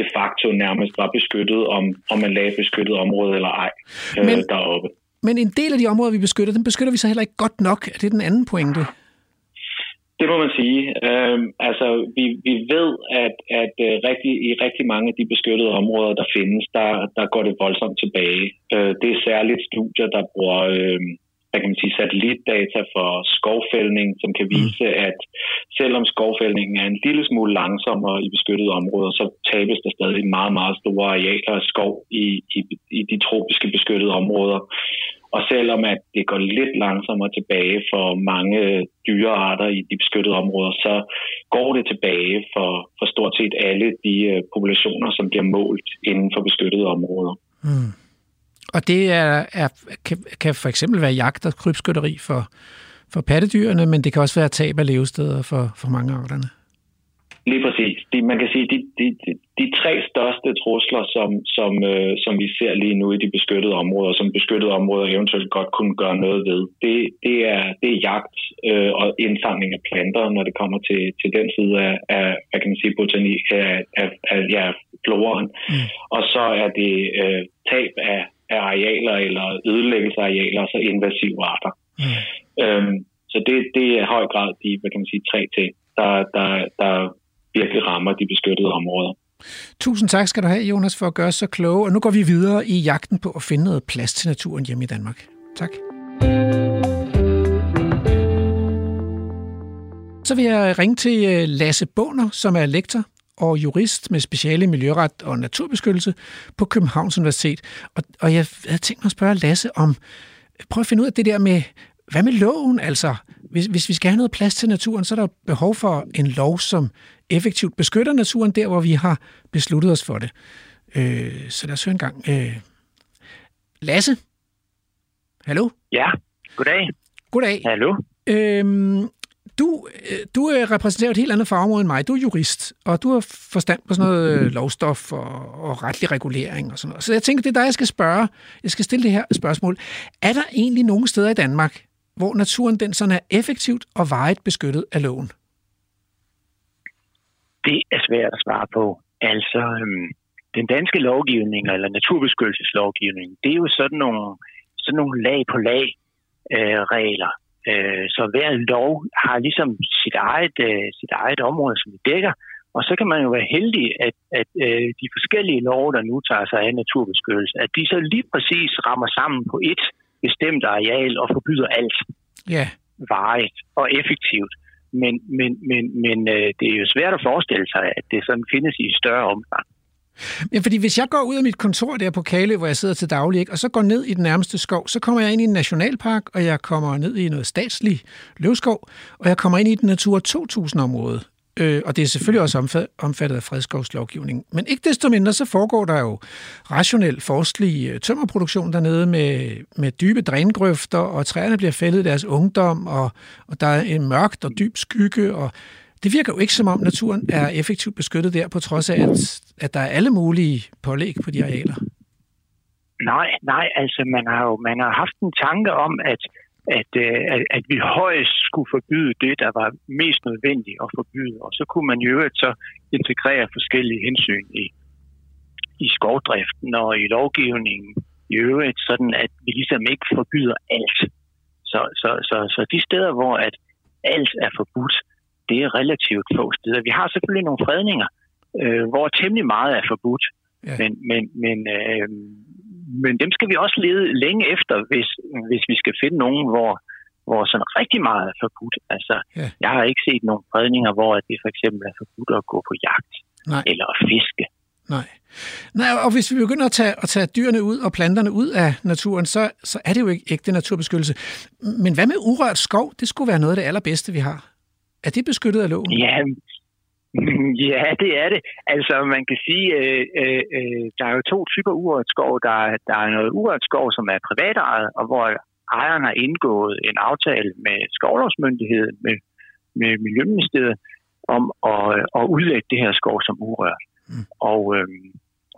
de facto nærmest var beskyttet, om, om man lagde beskyttet område eller ej øh, men, deroppe. Men en del af de områder, vi beskytter, dem beskytter vi så heller ikke godt nok. Er det den anden pointe? Det må man sige. Øhm, altså, vi, vi ved, at, at uh, rigtig, i rigtig mange af de beskyttede områder, der findes, der, der går det voldsomt tilbage. Uh, det er særligt studier, der bruger uh, hvad kan man sige, satellitdata for skovfældning, som kan vise, mm. at selvom skovfældningen er en lille smule langsommere i beskyttede områder, så tabes der stadig meget, meget store arealer af skov i, i, i de tropiske beskyttede områder. Og selvom at det går lidt langsommere tilbage for mange dyrearter i de beskyttede områder, så går det tilbage for, for stort set alle de uh, populationer, som bliver målt inden for beskyttede områder. Mm. Og det er, er, kan, kan for eksempel være jagt og krybskytteri for, for pattedyrene, men det kan også være tab af levesteder for, for mange arterne. Lige præcis. De, man kan sige, de, de, de, de tre største trusler, som, som, øh, som vi ser lige nu i de beskyttede områder, som beskyttede områder eventuelt godt kunne gøre noget ved, det, det, er, det er jagt øh, og indsamling af planter, når det kommer til, til den side af, af hvad kan man sige, botanik, af, af, af ja, floraen. Mm. Og så er det øh, tab af, af arealer eller ødelæggelse af arealer, altså invasive arter. Mm. Øhm, så det, det er i høj grad de hvad kan man sige, tre ting, der, der, der virkelig rammer de beskyttede områder. Tusind tak skal du have, Jonas, for at gøre så kloge. Og nu går vi videre i jagten på at finde noget plads til naturen hjemme i Danmark. Tak. Så vil jeg ringe til øh, Lasse Båner, som er lektor og jurist med speciale i miljøret og naturbeskyttelse på Københavns Universitet. Og, og jeg havde tænkt mig at spørge Lasse om, prøv at finde ud af det der med, hvad med loven? Altså, hvis, hvis vi skal have noget plads til naturen, så er der behov for en lov, som effektivt beskytter naturen der, hvor vi har besluttet os for det. Øh, så lad os høre en gang. Øh, Lasse? Hallo? Ja, goddag. Goddag. Hallo. Øhm, du, øh, du øh, repræsenterer et helt andet fagområde end mig. Du er jurist, og du har forstand på sådan noget øh, lovstof og, og retlig regulering og sådan noget. Så jeg tænker, det er dig, jeg skal spørge. Jeg skal stille det her spørgsmål. Er der egentlig nogle steder i Danmark, hvor naturen den sådan er effektivt og varigt beskyttet af loven? Det er svært at svare på. Altså, øhm, den danske lovgivning, eller naturbeskyttelseslovgivning, det er jo sådan nogle, sådan nogle lag på lag øh, regler. Øh, så hver lov har ligesom sit eget, øh, sit eget område, som det dækker. Og så kan man jo være heldig, at, at øh, de forskellige love, der nu tager sig af naturbeskyttelse, at de så lige præcis rammer sammen på et bestemt areal og forbyder alt. Ja. Varigt og effektivt. Men, men, men, men øh, det er jo svært at forestille sig, at det sådan findes i større omfang. Ja, fordi hvis jeg går ud af mit kontor der på Kale, hvor jeg sidder til daglig, ikke, og så går ned i den nærmeste skov, så kommer jeg ind i en nationalpark, og jeg kommer ned i noget statslig løvskov, og jeg kommer ind i den Natur 2000-område. Øh, og det er selvfølgelig også omfattet af fredskovslovgivningen. Men ikke desto mindre, så foregår der jo rationel forskelig øh, tømmerproduktion dernede med, med dybe drængrøfter, og træerne bliver fældet i deres ungdom, og, og der er en mørkt og dyb skygge, og det virker jo ikke som om naturen er effektivt beskyttet der, på trods af, at, at der er alle mulige pålæg på de arealer. Nej, nej, altså man har jo man har haft en tanke om, at at, øh, at, at vi højst skulle forbyde det, der var mest nødvendigt at forbyde. Og så kunne man jo så integrere forskellige hensyn i, i skovdriften og i lovgivningen i øvrigt, sådan at vi ligesom ikke forbyder alt. Så, så, så, så de steder, hvor at alt er forbudt, det er relativt få steder. Vi har selvfølgelig nogle fredninger, øh, hvor temmelig meget er forbudt, ja. men, men, men, øh, men dem skal vi også lede længe efter, hvis, hvis vi skal finde nogen, hvor, hvor sådan rigtig meget er forbudt. Altså, ja. jeg har ikke set nogen fredninger, hvor det for eksempel er forbudt at gå på jagt Nej. eller at fiske. Nej. Nej, og hvis vi begynder at tage, at tage dyrene ud og planterne ud af naturen, så, så er det jo ikke ægte naturbeskyttelse. Men hvad med urørt skov? Det skulle være noget af det allerbedste, vi har. Er det beskyttet af loven? Ja, [LAUGHS] Ja, det er det. Altså, man kan sige, øh, øh, øh, der er jo to typer urørt skov. Der, der er noget urørt skov, som er privatejet, og hvor ejeren har indgået en aftale med skovlovsmyndigheden, med, med Miljøministeriet, om at, at udlægge det her skov som urørt. Mm. Og, øh,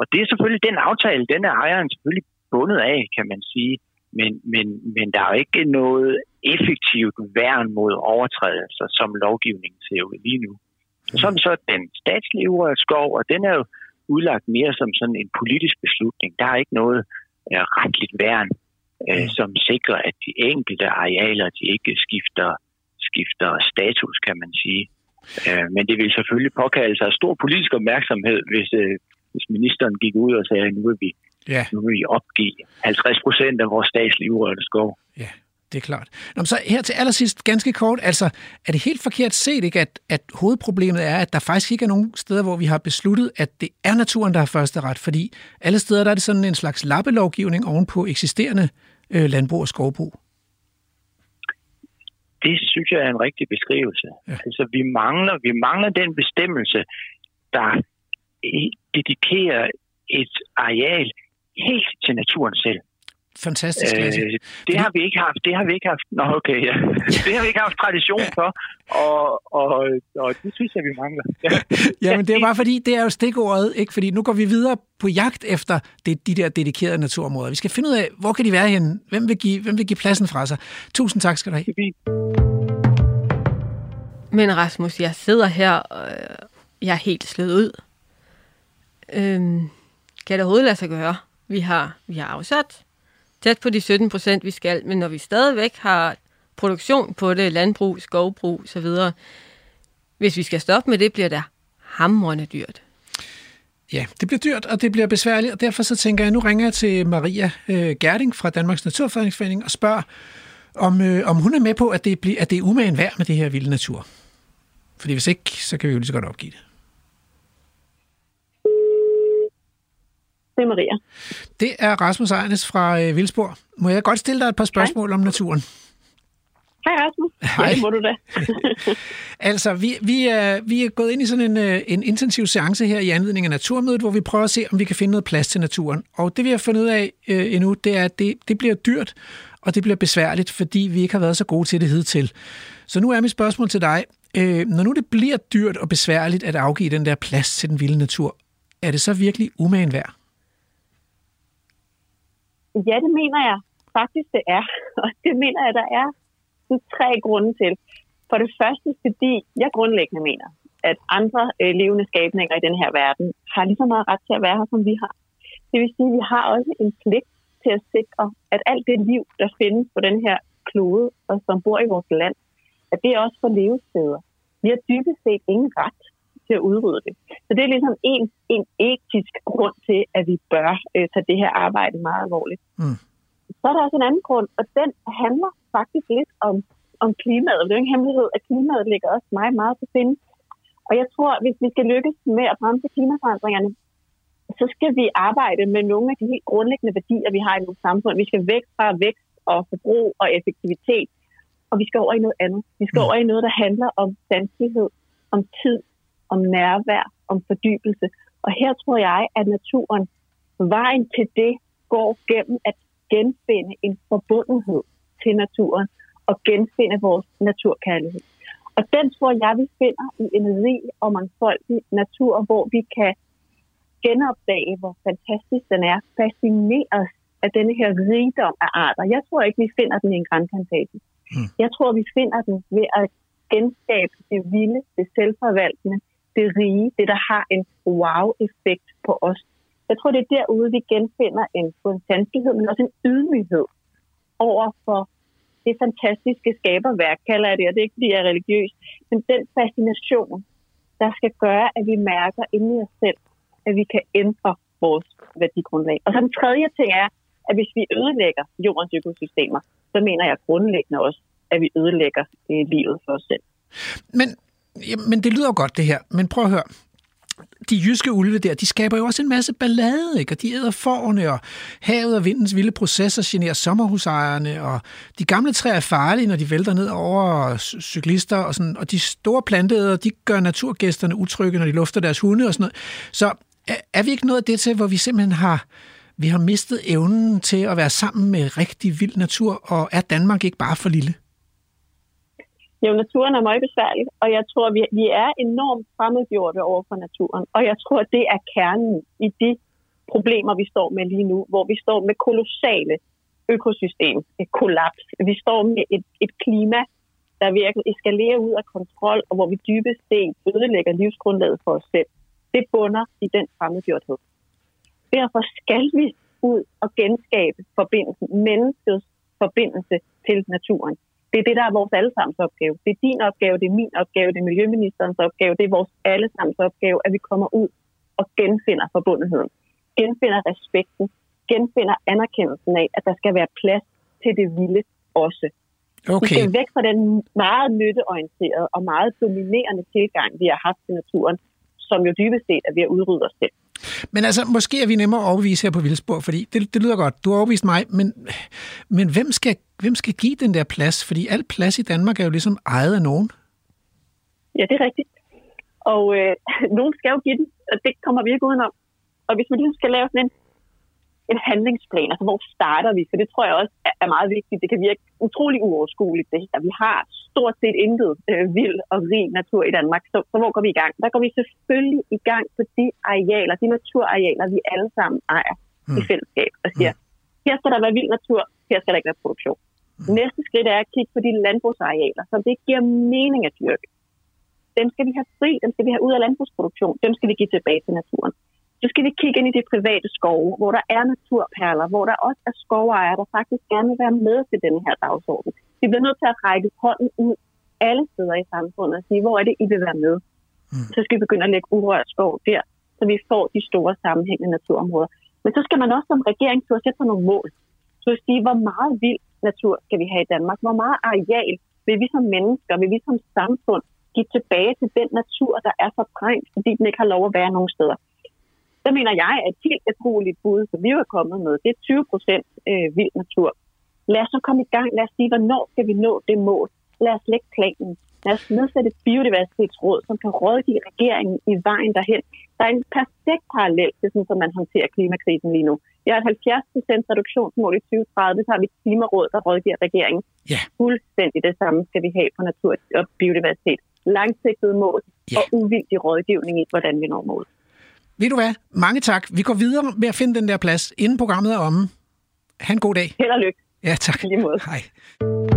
og det er selvfølgelig den aftale, den er ejeren selvfølgelig bundet af, kan man sige. Men, men, men der er jo ikke noget effektivt værn mod overtrædelser, som lovgivningen ser ud lige nu. Og så den statslige urørt skov, og den er jo udlagt mere som sådan en politisk beslutning. Der er ikke noget uh, retligt værn, uh, som sikrer, at de enkelte arealer de ikke skifter, skifter status, kan man sige. Uh, men det vil selvfølgelig påkalde sig stor politisk opmærksomhed, hvis, uh, hvis ministeren gik ud og sagde, at nu vil vi, ja. nu vil vi opgive 50 procent af vores statslige urørte skov. Ja, Det er klart. Nå, så her til allersidst, ganske kort, altså er det helt forkert set, ikke, at, at hovedproblemet er, at der faktisk ikke er nogen steder, hvor vi har besluttet, at det er naturen, der har første ret, fordi alle steder der er det sådan en slags lappelovgivning ovenpå eksisterende øh, landbrug og skovbrug. Det synes jeg er en rigtig beskrivelse. Ja. Altså, vi mangler, vi mangler den bestemmelse, der dedikerer et areal helt til naturen selv. Fantastisk, Lasse. Øh, det har vi ikke haft. Det har vi ikke haft. Nå, okay, ja. [LAUGHS] Det har vi ikke haft tradition for, og, og, og det synes jeg, vi mangler. [LAUGHS] Ja. Jamen, det er bare fordi, det er jo stikordet, ikke? Fordi nu går vi videre på jagt efter det, de der dedikerede naturområder. Vi skal finde ud af, hvor kan de være henne? Hvem vil give, hvem vil give pladsen fra sig? Tusind tak skal du have. Men Rasmus, jeg sidder her, og jeg er helt slået ud. Øhm, kan det overhovedet lade sig gøre? Vi har, vi har afsat tæt på de 17 procent, vi skal, men når vi stadigvæk har produktion på det, landbrug, skovbrug osv., hvis vi skal stoppe med det, bliver det hamrende dyrt. Ja, det bliver dyrt, og det bliver besværligt, og derfor så tænker jeg, nu ringer jeg til Maria øh, Gerding fra Danmarks Naturfredningsforening og spørger, om, øh, om hun er med på, at det, bliver, at det er umagen værd med det her vilde natur. Fordi hvis ikke, så kan vi jo lige så godt opgive det. Det er Maria. Det er Rasmus Ejernes fra øh, Vildsborg. Må jeg godt stille dig et par spørgsmål Hej. om naturen? Hej Rasmus. Hej. Ja, må du da. [LAUGHS] altså, vi, vi, er, vi er gået ind i sådan en, øh, en intensiv seance her i anledning af Naturmødet, hvor vi prøver at se, om vi kan finde noget plads til naturen. Og det vi har fundet ud af øh, endnu, det er, at det, det bliver dyrt, og det bliver besværligt, fordi vi ikke har været så gode til det hidtil. Så nu er mit spørgsmål til dig. Øh, når nu det bliver dyrt og besværligt at afgive den der plads til den vilde natur, er det så virkelig umagen værd? Ja, det mener jeg faktisk, det er. [LAUGHS] Og det mener jeg, der er tre grunde til. For det første, fordi jeg grundlæggende mener, at andre øh, levende skabninger i den her verden har lige så meget ret til at være her, som vi har. Det vil sige, at vi har også en pligt til at sikre, at alt det liv, der findes på den her klode, og som bor i vores land, at det også får levesteder. Vi har dybest set ingen ret til at udrydde det. Så det er ligesom en, en etisk grund til, at vi bør øh, tage det her arbejde meget alvorligt. Mm. Så er der også en anden grund, og den handler faktisk lidt om, om klimaet. Det er jo en hemmelighed, at klimaet ligger også meget, meget på finde. Og jeg tror, at hvis vi skal lykkes med at bremse klimaforandringerne, så skal vi arbejde med nogle af de helt grundlæggende værdier, vi har i vores samfund. Vi skal væk fra vækst og forbrug og effektivitet, og vi skal over i noget andet. Vi skal mm. over i noget, der handler om sanselighed, om tid, om nærvær, om fordybelse. Og her tror jeg, at naturen, vejen til det, går gennem at genfinde en forbundenhed til naturen og genfinde vores naturkærlighed. Og den tror jeg, vi finder i en rig og mangfoldig natur, hvor vi kan genopdage, hvor fantastisk den er, fascineres af denne her rigdom af arter. Jeg tror ikke, vi finder den i en grænplantage. Mm. Jeg tror, vi finder den ved at genskabe det vilde, det selvforvaltende, det rige, det der har en wow-effekt på os. Jeg tror, det er derude, vi genfinder en, en men også en ydmyghed over for det fantastiske skaberværk, kalder jeg det, og det er ikke, fordi jeg er religiøs, men den fascination, der skal gøre, at vi mærker inde i os selv, at vi kan ændre vores værdigrundlag. Og så den tredje ting er, at hvis vi ødelægger jordens økosystemer, så mener jeg grundlæggende også, at vi ødelægger det livet for os selv. Men men det lyder jo godt, det her. Men prøv at høre. De jyske ulve der, de skaber jo også en masse ballade, ikke? Og de æder forne, og havet og vindens vilde processer generer sommerhusejerne, og de gamle træer er farlige, når de vælter ned over cyklister, og, sådan, og de store planteæder, de gør naturgæsterne utrygge, når de lufter deres hunde og sådan noget. Så er, er vi ikke noget af det til, hvor vi simpelthen har, vi har mistet evnen til at være sammen med rigtig vild natur, og er Danmark ikke bare for lille? Jo, naturen er meget besværlig, og jeg tror, vi, vi er enormt fremmedgjorte over for naturen. Og jeg tror, det er kernen i de problemer, vi står med lige nu, hvor vi står med kolossale økosystem, et kollaps. Vi står med et, et klima, der virkelig eskalerer ud af kontrol, og hvor vi dybest set ødelægger livsgrundlaget for os selv. Det bunder i den fremmedgjorthed. Derfor skal vi ud og genskabe forbindelsen, menneskets forbindelse til naturen. Det er det, der er vores allesammens opgave. Det er din opgave, det er min opgave, det er miljøministerens opgave, det er vores allesammens opgave, at vi kommer ud og genfinder forbundetheden. Genfinder respekten, genfinder anerkendelsen af, at der skal være plads til det vilde også. Vi Okay. skal væk fra den meget nytteorienterede og meget dominerende tilgang, vi har haft til naturen, som jo dybest set er ved at udrydde os selv. Men altså, måske er vi nemmere at overbevise her på Vildsborg, fordi det, det lyder godt. Du har overbevist mig, men, men hvem, skal, hvem skal give den der plads? Fordi al plads i Danmark er jo ligesom ejet af nogen. Ja, det er rigtigt. Og øh, [LAUGHS] nogen skal jo give den, og det kommer vi ikke udenom. Og hvis man ligesom skal lave sådan en, en handlingsplan, altså hvor starter vi? For det tror jeg også er, meget vigtigt. Det kan virke utrolig uoverskueligt, det her. Vi har stort set intet øh, vild og rig natur i Danmark. Så, så hvor går vi i gang? Der går vi selvfølgelig i gang på de arealer, de naturarealer, vi alle sammen ejer mm. i fællesskab og siger, her skal der være vild natur, her skal der ikke være produktion. Mm. Næste skridt er at kigge på de landbrugsarealer, som det giver mening at dyrke dem skal vi have fri, dem skal vi have ud af landbrugsproduktion, dem skal vi give tilbage til naturen. Så skal vi kigge ind i de private skove, hvor der er naturperler, hvor der også er skovejere, der faktisk gerne vil være med til denne her dagsorden. Vi bliver nødt til at række hånden ud alle steder i samfundet og sige, hvor er det, I vil være med. Så skal vi begynde at lægge urørt skov der, så vi får de store sammenhængende naturområder. Men så skal man også som regering turde sætte sig nogle mål. Så at sige, hvor meget vild natur skal vi have i Danmark? Hvor meget areal vil vi som mennesker, vil vi som samfund give tilbage til den natur, der er fortrængt, fordi den ikke har lov at være nogen steder. Der mener jeg, at et helt utroligt bud, som vi er kommet med, det er 20 procent øh, vild natur. Lad os så komme i gang. Lad os sige, hvornår skal vi nå det mål? Lad os lægge planen. Lad os nedsætte et biodiversitetsråd, som kan rådgive regeringen i vejen derhen. Der er en perfekt parallel til, sådan, som man håndterer klimakrisen lige nu. Vi har et 70 procent reduktionsmål i 2030, så har vi et klimaråd, der rådgiver regeringen. Ja. Fuldstændig det samme skal vi have på natur og biodiversitet. Langsigtede mål Ja. og uvildig rådgivning i, hvordan vi når mål. Ved du hvad? Mange tak. Vi går videre med at finde den der plads, inden programmet er omme. Ha' en god dag. Held og lykke. Ja, tak. Lige måde. Hej.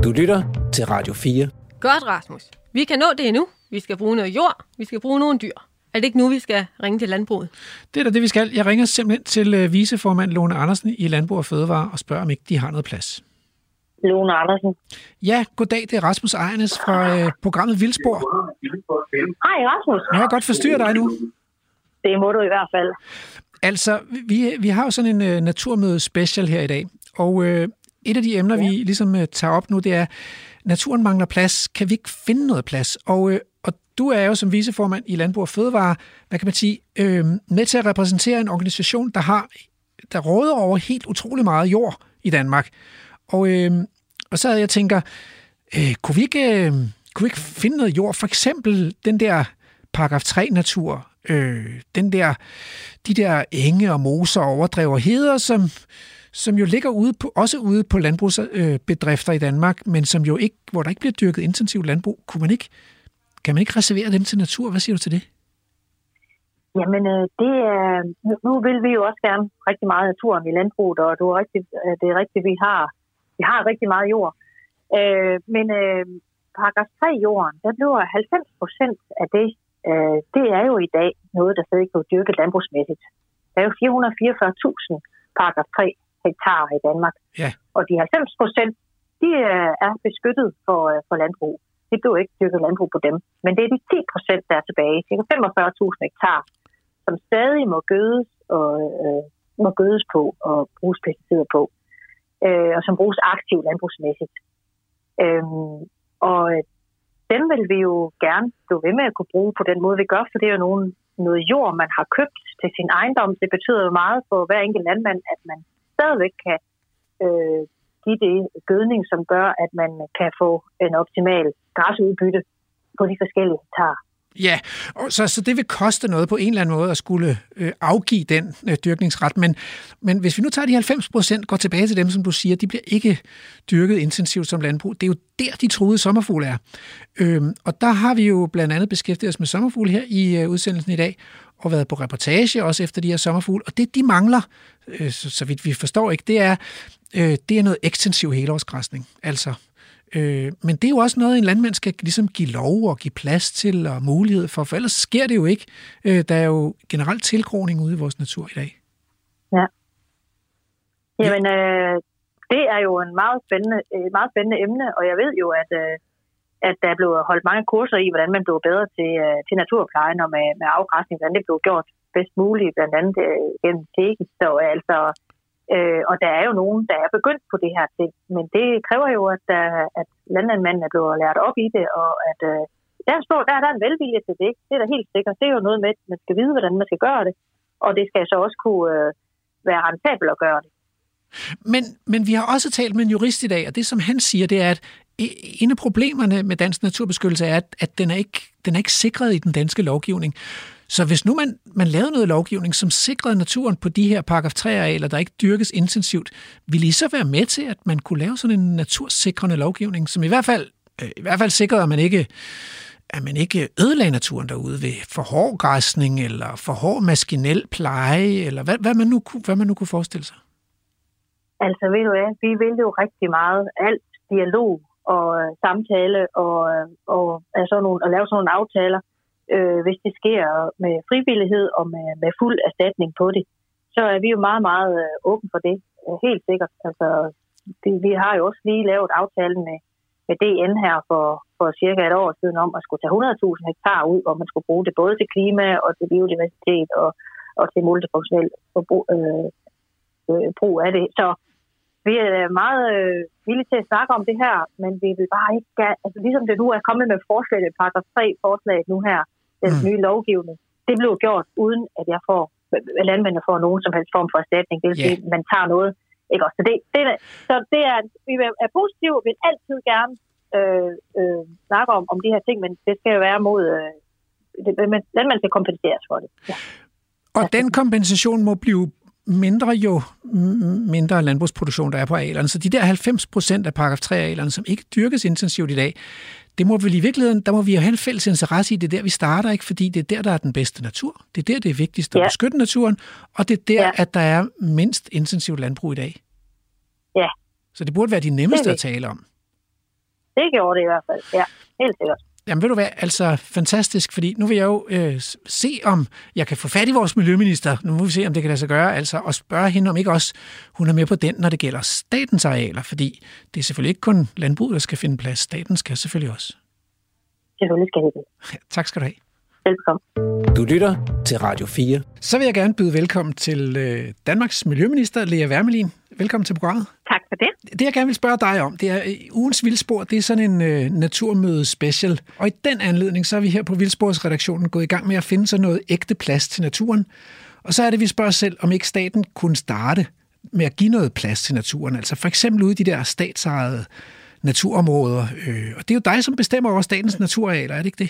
Du lytter til Radio 4. Godt, Rasmus. Vi kan nå det endnu. Vi skal bruge noget jord. Vi skal bruge nogle dyr. Er det ikke nu, vi skal ringe til landbruget? Det er da det, vi skal. Jeg ringer simpelthen til øh, viceformand Lone Andersen i Landbrug og Fødevare og spørger, om ikke de har noget plads. Lone Andersen. Ja, goddag. Det er Rasmus Ejernes fra øh, programmet Vildspor. Hej Rasmus. Må jeg godt forstyrre dig nu? Det må du i hvert fald. Altså, vi, vi har jo sådan en øh, naturmøde special her i dag, og øh, et af de emner, ja. vi ligesom øh, tager op nu, det er, naturen mangler plads. Kan vi ikke finde noget plads? Og, øh, og du er jo som viceformand i Landbrug og Fødevare, hvad kan man sige, øh, med til at repræsentere en organisation, der har der råder over helt utrolig meget jord i Danmark. Og, øh, og så havde jeg tænker, øh, kunne, vi ikke, øh, kunne vi ikke finde noget jord? For eksempel den der paragraf 3-natur, øh, den der, de der enge og moser og overdrev og heder, som, som jo ligger ude på, også ude på landbrugsbedrifter i Danmark, men som jo ikke, hvor der ikke bliver dyrket intensivt landbrug. Kunne man ikke, kan man ikke reservere dem til natur? Hvad siger du til det? Jamen, øh, det er, nu- vil vi jo også gerne rigtig meget naturen i landbruget, og det er rigtigt, øh, det er rigtigt, vi har, vi har rigtig meget jord. Øh, men øh, paragraf 3-jorden, der bliver 90 procent af det, øh, det er jo i dag noget, der stadig kan dyrket landbrugsmæssigt. Der er jo 444.000 paragraf 3 hektar i Danmark. Ja. Og de 90 procent, de øh, er beskyttet for, øh, for landbrug. Det bliver ikke dyrket landbrug på dem. Men det er de 10 procent, der er tilbage. Cirka 45.000 hektar, som stadig må gødes, og, øh, må gødes på og bruges pesticider på. Øh, og som bruges aktivt landbrugsmæssigt. Øhm, og den dem vil vi jo gerne blive ved med at kunne bruge på den måde, vi gør, for det er jo nogen, noget jord, man har købt til sin ejendom. Det betyder jo meget for hver enkelt landmand, at man stadigvæk kan øh, give det gødning, som gør, at man kan få en optimal græsudbytte på de forskellige hektar. Ja, og så, så det vil koste noget på en eller anden måde at skulle øh, afgive den øh, dyrkningsret. Men, men hvis vi nu tager de 90 procent, går tilbage til dem, som du siger, de bliver ikke dyrket intensivt som landbrug. Det er jo der, de troede sommerfugle er. Øhm, og der har vi jo blandt andet beskæftiget os med sommerfugle her i øh, udsendelsen i dag, og været på reportage også efter de her sommerfugle. Og det, de mangler, øh, så, så vidt vi forstår ikke, det er, øh, det er noget ekstensiv helårsgræsning. Altså Øh, men det er jo også noget, en landmand skal ligesom give lov og give plads til og mulighed for, for ellers sker det jo ikke. Øh, der er jo generelt tilgroning ude i vores natur i dag. Ja. Jamen, øh, det er jo en meget spændende, et meget spændende emne, og jeg ved jo, at, øh, at der er blevet holdt mange kurser i, hvordan man bliver bedre til, øh, til naturplejen og med, med afgræsning, hvordan det bliver gjort bedst muligt, blandt andet øh, gennem tækken. Så altså, Øh, og der er jo nogen, der er begyndt på det her ting, men det kræver jo, at, der, at landmanden er blevet lært op i det, og at øh, der, står, der, der er en velvilje til det. Det er da helt sikkert. Det er jo noget med, at man skal vide, hvordan man skal gøre det, og det skal så også kunne øh, være rentabelt at gøre det. Men, men vi har også talt med en jurist i dag, og det som han siger, det er, at en af problemerne med dansk naturbeskyttelse er, at, at den, er ikke, den er ikke sikret i den danske lovgivning. Så hvis nu man, man lavede noget lovgivning, som sikrede naturen på de her paragraf 3-arealer, der ikke dyrkes intensivt, ville I så være med til, at man kunne lave sådan en natursikrende lovgivning, som i hvert fald, øh, i hvert fald sikrede, at man ikke at man ikke ødelagde naturen derude ved for hård græsning, eller for hård maskinel pleje, eller hvad, hvad, man nu, hvad man nu kunne forestille sig? Altså ved du hvad, vi vil jo rigtig meget alt dialog og øh, samtale og, og, og, altså nogle, at lave sådan nogle aftaler, øh, hvis det sker med frivillighed og med, med fuld erstatning på det, så er vi jo meget, meget øh, åbne åben for det. Øh, helt sikkert. Altså, vi, vi har jo også lige lavet aftalen med, med DN her for, for cirka et år siden om at skulle tage 100.000 hektar ud, hvor man skulle bruge det både til klima og til biodiversitet og, og til multifunktionel forbrug, øh, øh, brug af det. Så vi er meget øh, villige til at snakke om det her, men vi vil bare ikke, altså ligesom det nu er kommet med forslaget, paragraf 3 forslaget nu her, den mm. nye lovgivning, det blev gjort uden, at jeg får, landmændene får nogen som helst form for erstatning. Det vil sige, yeah. man tager noget. Ikke også? Så, det, det, så det er, vi er positive, vil altid gerne øh, øh, snakke om, om de her ting, men det skal jo være mod, øh, det, landmændene skal kompenseres for det. Ja. Og den kompensation må blive mindre jo mindre landbrugsproduktion, der er på arealerne. Så de der 90 procent af paragraf 3 arealerne, som ikke dyrkes intensivt i dag, det må vel i virkeligheden, der må vi jo have en fælles interesse i, det der, vi starter, ikke? fordi det er der, der er den bedste natur. Det er der, det er vigtigst at ja. beskytte naturen, og det er der, ja. at der er mindst intensivt landbrug i dag. Ja. Så det burde være de nemmeste at tale om. Det gjorde det i hvert fald, ja. Helt sikkert. Jamen ved du hvad, altså fantastisk, fordi nu vil jeg jo øh, se, om jeg kan få fat i vores miljøminister, nu må vi se, om det kan lade sig gøre, altså og spørge hende, om ikke også hun er med på den, når det gælder statens arealer, fordi det er selvfølgelig ikke kun landbruget, der skal finde plads, staten skal selvfølgelig også. Selvfølgelig skal det. Ja, [LAUGHS] tak skal du have. Velkommen. Du lytter til Radio 4. Så vil jeg gerne byde velkommen til øh, Danmarks Miljøminister, Lea Wermelin. Velkommen til programmet. Tak for det. Det, jeg gerne vil spørge dig om, det er øh, ugens Vildspor. Det er sådan en øh, naturmøde special. Og i den anledning, så er vi her på Vildsporsredaktionen gået i gang med at finde sådan noget ægte plads til naturen. Og så er det, vi spørger os selv, om ikke staten kunne starte med at give noget plads til naturen. Altså for eksempel ude i de der statsejede naturområder. Øh, og det er jo dig, som bestemmer over statens naturarealer, er det ikke det?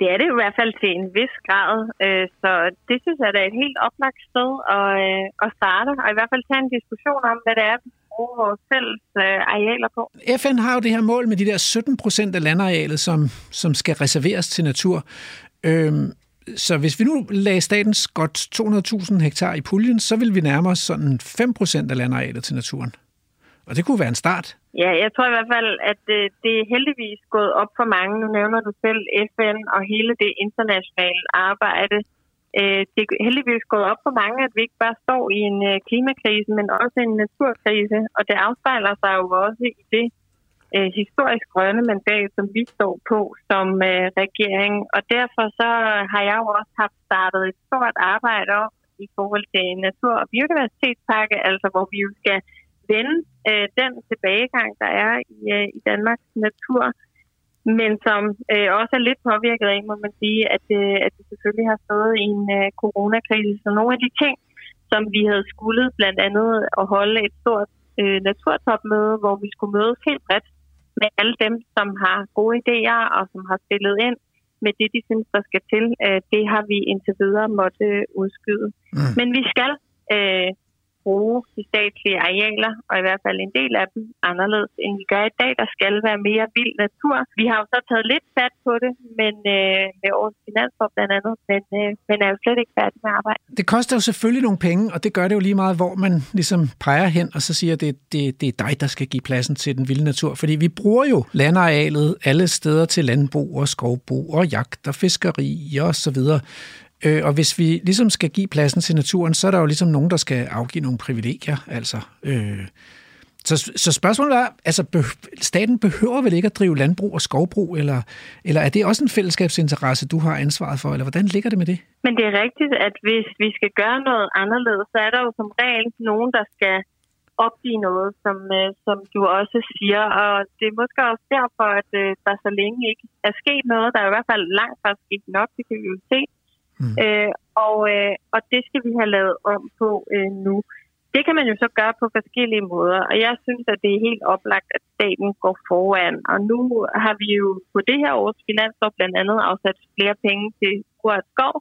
Det er det i hvert fald til en vis grad, øh, så det synes jeg er et helt oplagt sted at, øh, at starte, og i hvert fald tage en diskussion om, hvad det er, vi bruger vores fælles øh, arealer på. FN har jo det her mål med de der 17 procent af landarealet, som, som skal reserveres til natur. Øhm, så hvis vi nu lagde statens godt 200.000 hektar i puljen, så vil vi nærme os sådan 5 procent af landarealet til naturen. Og det kunne være en start. Ja, jeg tror i hvert fald, at det, det er heldigvis gået op for mange. Nu nævner du selv FN og hele det internationale arbejde. Øh, det er heldigvis gået op for mange, at vi ikke bare står i en øh, klimakrise, men også en naturkrise. Og det afspejler sig jo også i det øh, historisk grønne mandat, som vi står på som regering. Og derfor så har jeg jo også haft startet et stort arbejde op i forhold til natur- og biodiversitetspakke, altså hvor vi jo skal vende øh, den tilbagegang, der er i, øh, i Danmarks natur, men som øh, også er lidt påvirket af, må man sige, at, øh, at det selvfølgelig har stået i en øh, coronakrise. Så nogle af de ting, som vi havde skuldet blandt andet at holde et stort øh, naturtopmøde, hvor vi skulle mødes helt bredt med alle dem, som har gode idéer og som har spillet ind med det, de synes, der skal til. Øh, det har vi indtil videre måtte udskyde. Mm. Men vi skal øh, bruge de statslige arealer, og i hvert fald en del af dem anderledes, end vi gør i dag. Der skal være mere vild natur. Vi har jo så taget lidt fat på det, men øh, med årets finanslov blandt andet, men, øh, men er jo slet ikke færdig med arbejde. Det koster jo selvfølgelig nogle penge, og det gør det jo lige meget, hvor man ligesom peger hen, og så siger, at det, det, det er dig, der skal give pladsen til den vilde natur. Fordi vi bruger jo landarealet alle steder til landbrug og skovbrug og jagt og fiskeri og så videre. Øh, og hvis vi ligesom skal give pladsen til naturen, så er der jo ligesom nogen, der skal afgive nogle privilegier. Altså, øh, Så, så spørgsmålet er, altså be- staten behøver vel ikke at drive landbrug og skovbrug, eller, eller er det også en fællesskabsinteresse, du har ansvaret for, eller hvordan ligger det med det? Men det er rigtigt, at hvis vi skal gøre noget anderledes, så er der jo som regel nogen, der skal opgive noget, som, øh, som du også siger. Og det er måske også derfor, at øh, der så længe ikke er sket noget. Der er i hvert fald langt fra sket nok, det kan vi jo se. Mm. Øh, og, øh, og det skal vi have lavet om på øh, nu. Det kan man jo så gøre på forskellige måder, og jeg synes, at det er helt oplagt, at staten går foran. Og nu har vi jo på det her års finanslov blandt andet afsat flere penge til urørt skov.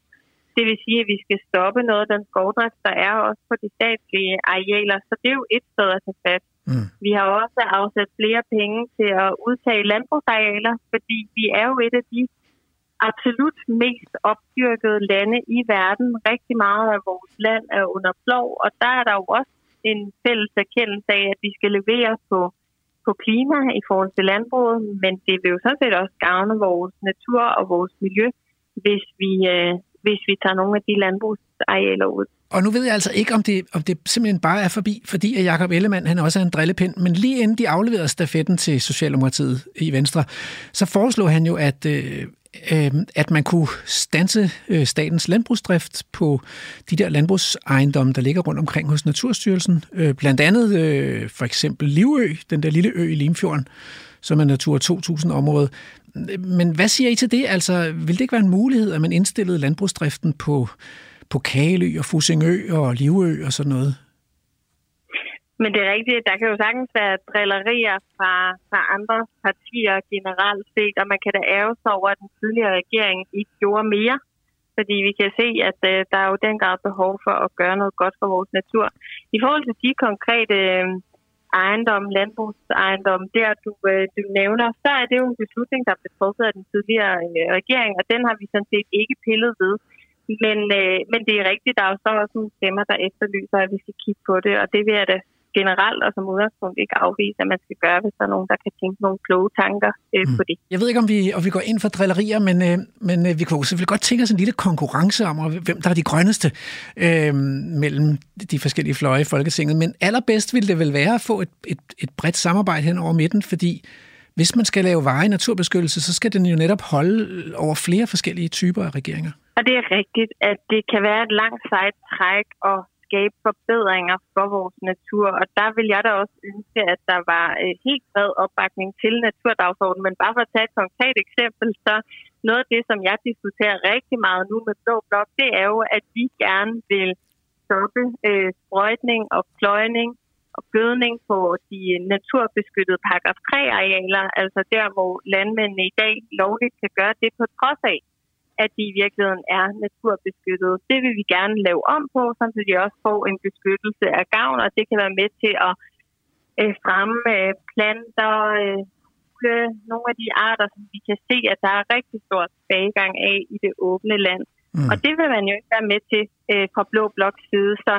Det vil sige, at vi skal stoppe noget af den skovdrift, der er også på de statslige arealer. Så det er jo et sted at tage fat. Mm. Vi har også afsat flere penge til at udtage landbrugsarealer, fordi vi er jo et af de absolut mest opdyrkede lande i verden. Rigtig meget af vores land er under plov, og der er der jo også en fælles erkendelse af, at vi skal levere på, på klima i forhold til landbruget, men det vil jo sådan set også gavne vores natur og vores miljø, hvis vi, øh, hvis vi tager nogle af de landbrugsarealer ud. Og nu ved jeg altså ikke, om det, om det simpelthen bare er forbi, fordi at Jacob Ellemann han også er en drillepind, men lige inden de afleverede stafetten til Socialdemokratiet i Venstre, så foreslog han jo, at, øh, øh, at man kunne stanse øh, statens landbrugsdrift på de der landbrugsejendomme, der ligger rundt omkring hos Naturstyrelsen. Øh, blandt andet øh, for eksempel Livø, den der lille ø i Limfjorden, som er Natur 2000-område. Men hvad siger I til det? Altså, vil det ikke være en mulighed, at man indstillede landbrugsdriften på, på Kagelø og Fusingø og Livø og sådan noget? Men det er rigtigt, der kan jo sagtens være drillerier fra, fra andre partier generelt set, og man kan da ære sig over, at den tidligere regering ikke gjorde mere. Fordi vi kan se, at øh, der er jo den grad behov for at gøre noget godt for vores natur. I forhold til de konkrete øh, ejendom, landbrugsejendom, der du, øh, du nævner, så er det jo en beslutning, der blev truffet af den tidligere øh, regering, og den har vi sådan set ikke pillet ved. Men, øh, men det er rigtigt, der er jo så også nogle stemmer, der efterlyser, at vi skal kigge på det, og det vil jeg da generelt og som udgangspunkt ikke afvise, at man skal gøre, hvis der er nogen, der kan tænke nogle kloge tanker øh, mm. på det. Jeg ved ikke, om vi, om vi går ind for drillerier, men, øh, men øh, vi kunne selvfølgelig godt tænke os en lille konkurrence om, hvem der er de grønneste øh, mellem de forskellige fløje i Folketinget. Men allerbedst ville det vel være at få et, et, et bredt samarbejde hen over midten, fordi hvis man skal lave veje naturbeskyttelse, så skal den jo netop holde over flere forskellige typer af regeringer. Og det er rigtigt, at det kan være et langt sejt træk og skabe forbedringer for vores natur. Og der vil jeg da også ønske, at der var øh, helt bred opbakning til naturdagsordenen. Men bare for at tage et konkret eksempel, så noget af det, som jeg diskuterer rigtig meget nu med Blå Blok, det er jo, at vi gerne vil stoppe øh, sprøjtning og pløjning og gødning på de øh, naturbeskyttede paragraf 3-arealer, altså der, hvor landmændene i dag lovligt kan gøre det på trods af, at de i virkeligheden er naturbeskyttet. Det vil vi gerne lave om på, så de også får en beskyttelse af gavn, og det kan være med til at øh, fremme øh, planter, øh, nogle af de arter, som vi kan se, at der er rigtig stor tilbagegang af i det åbne land. Mm. Og det vil man jo ikke være med til øh, fra Blå Bloks side. Så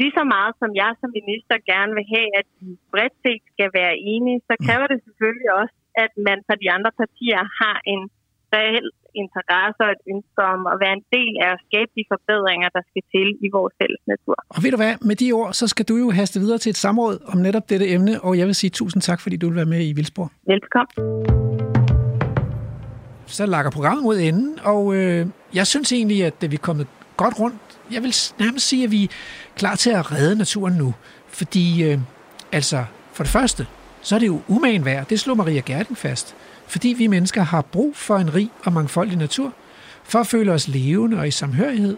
lige så meget som jeg som minister gerne vil have, at vi bredt set skal være enige, så kræver det selvfølgelig også, at man fra de andre partier har en reel interesse og et ønske om at være en del af at skabe de forbedringer, der skal til i vores fælles natur. Og ved du hvad, med de ord, så skal du jo haste videre til et samråd om netop dette emne, og jeg vil sige tusind tak, fordi du vil være med i Vildsborg. Velkommen. Så lakker programmet mod enden, og øh, jeg synes egentlig, at vi er kommet godt rundt. Jeg vil nærmest sige, at vi er klar til at redde naturen nu, fordi øh, altså, for det første, så er det jo umagen værd. Det slog Maria Gerding fast fordi vi mennesker har brug for en rig og mangfoldig natur, for at føle os levende og i samhørighed,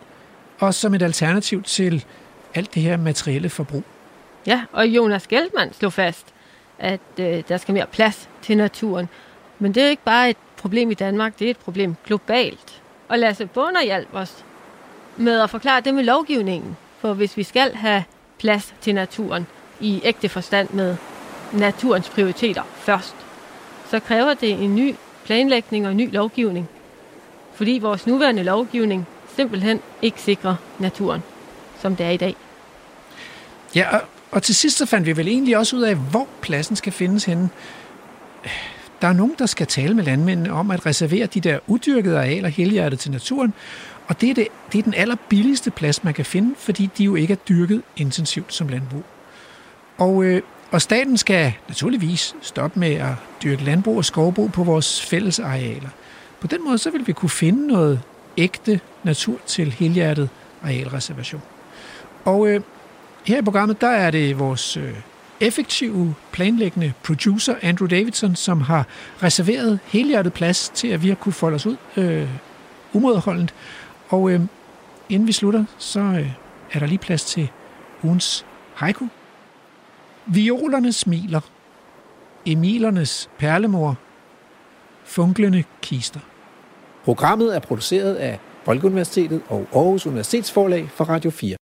og som et alternativ til alt det her materielle forbrug. Ja, og Jonas Geltmann slog fast, at øh, der skal mere plads til naturen. Men det er ikke bare et problem i Danmark, det er et problem globalt. Og Lasse Bunder hjalp os med at forklare det med lovgivningen. For hvis vi skal have plads til naturen i ægte forstand med naturens prioriteter først, så kræver det en ny planlægning og en ny lovgivning. Fordi vores nuværende lovgivning simpelthen ikke sikrer naturen, som det er i dag. Ja, og, og til sidst så fandt vi vel egentlig også ud af, hvor pladsen skal findes henne. Der er nogen, der skal tale med landmændene om at reservere de der udyrkede arealer helhjertet til naturen, og det er, det, det er den allerbilligste plads, man kan finde, fordi de jo ikke er dyrket intensivt som landbrug. Og øh, og staten skal naturligvis stoppe med at dyrke landbrug og skovbrug på vores fælles arealer. På den måde så vil vi kunne finde noget ægte natur til helhjertet arealreservation. Og øh, her i programmet, der er det vores øh, effektive, planlæggende producer, Andrew Davidson, som har reserveret helhjertet plads til, at vi har kunne folde os ud øh, umådeholdent. Og øh, inden vi slutter, så øh, er der lige plads til ugens haiku. Violerne smiler. Emilernes perlemor. Funklende kister. Programmet er produceret af Folkeuniversitetet og Aarhus Universitetsforlag for Radio 4.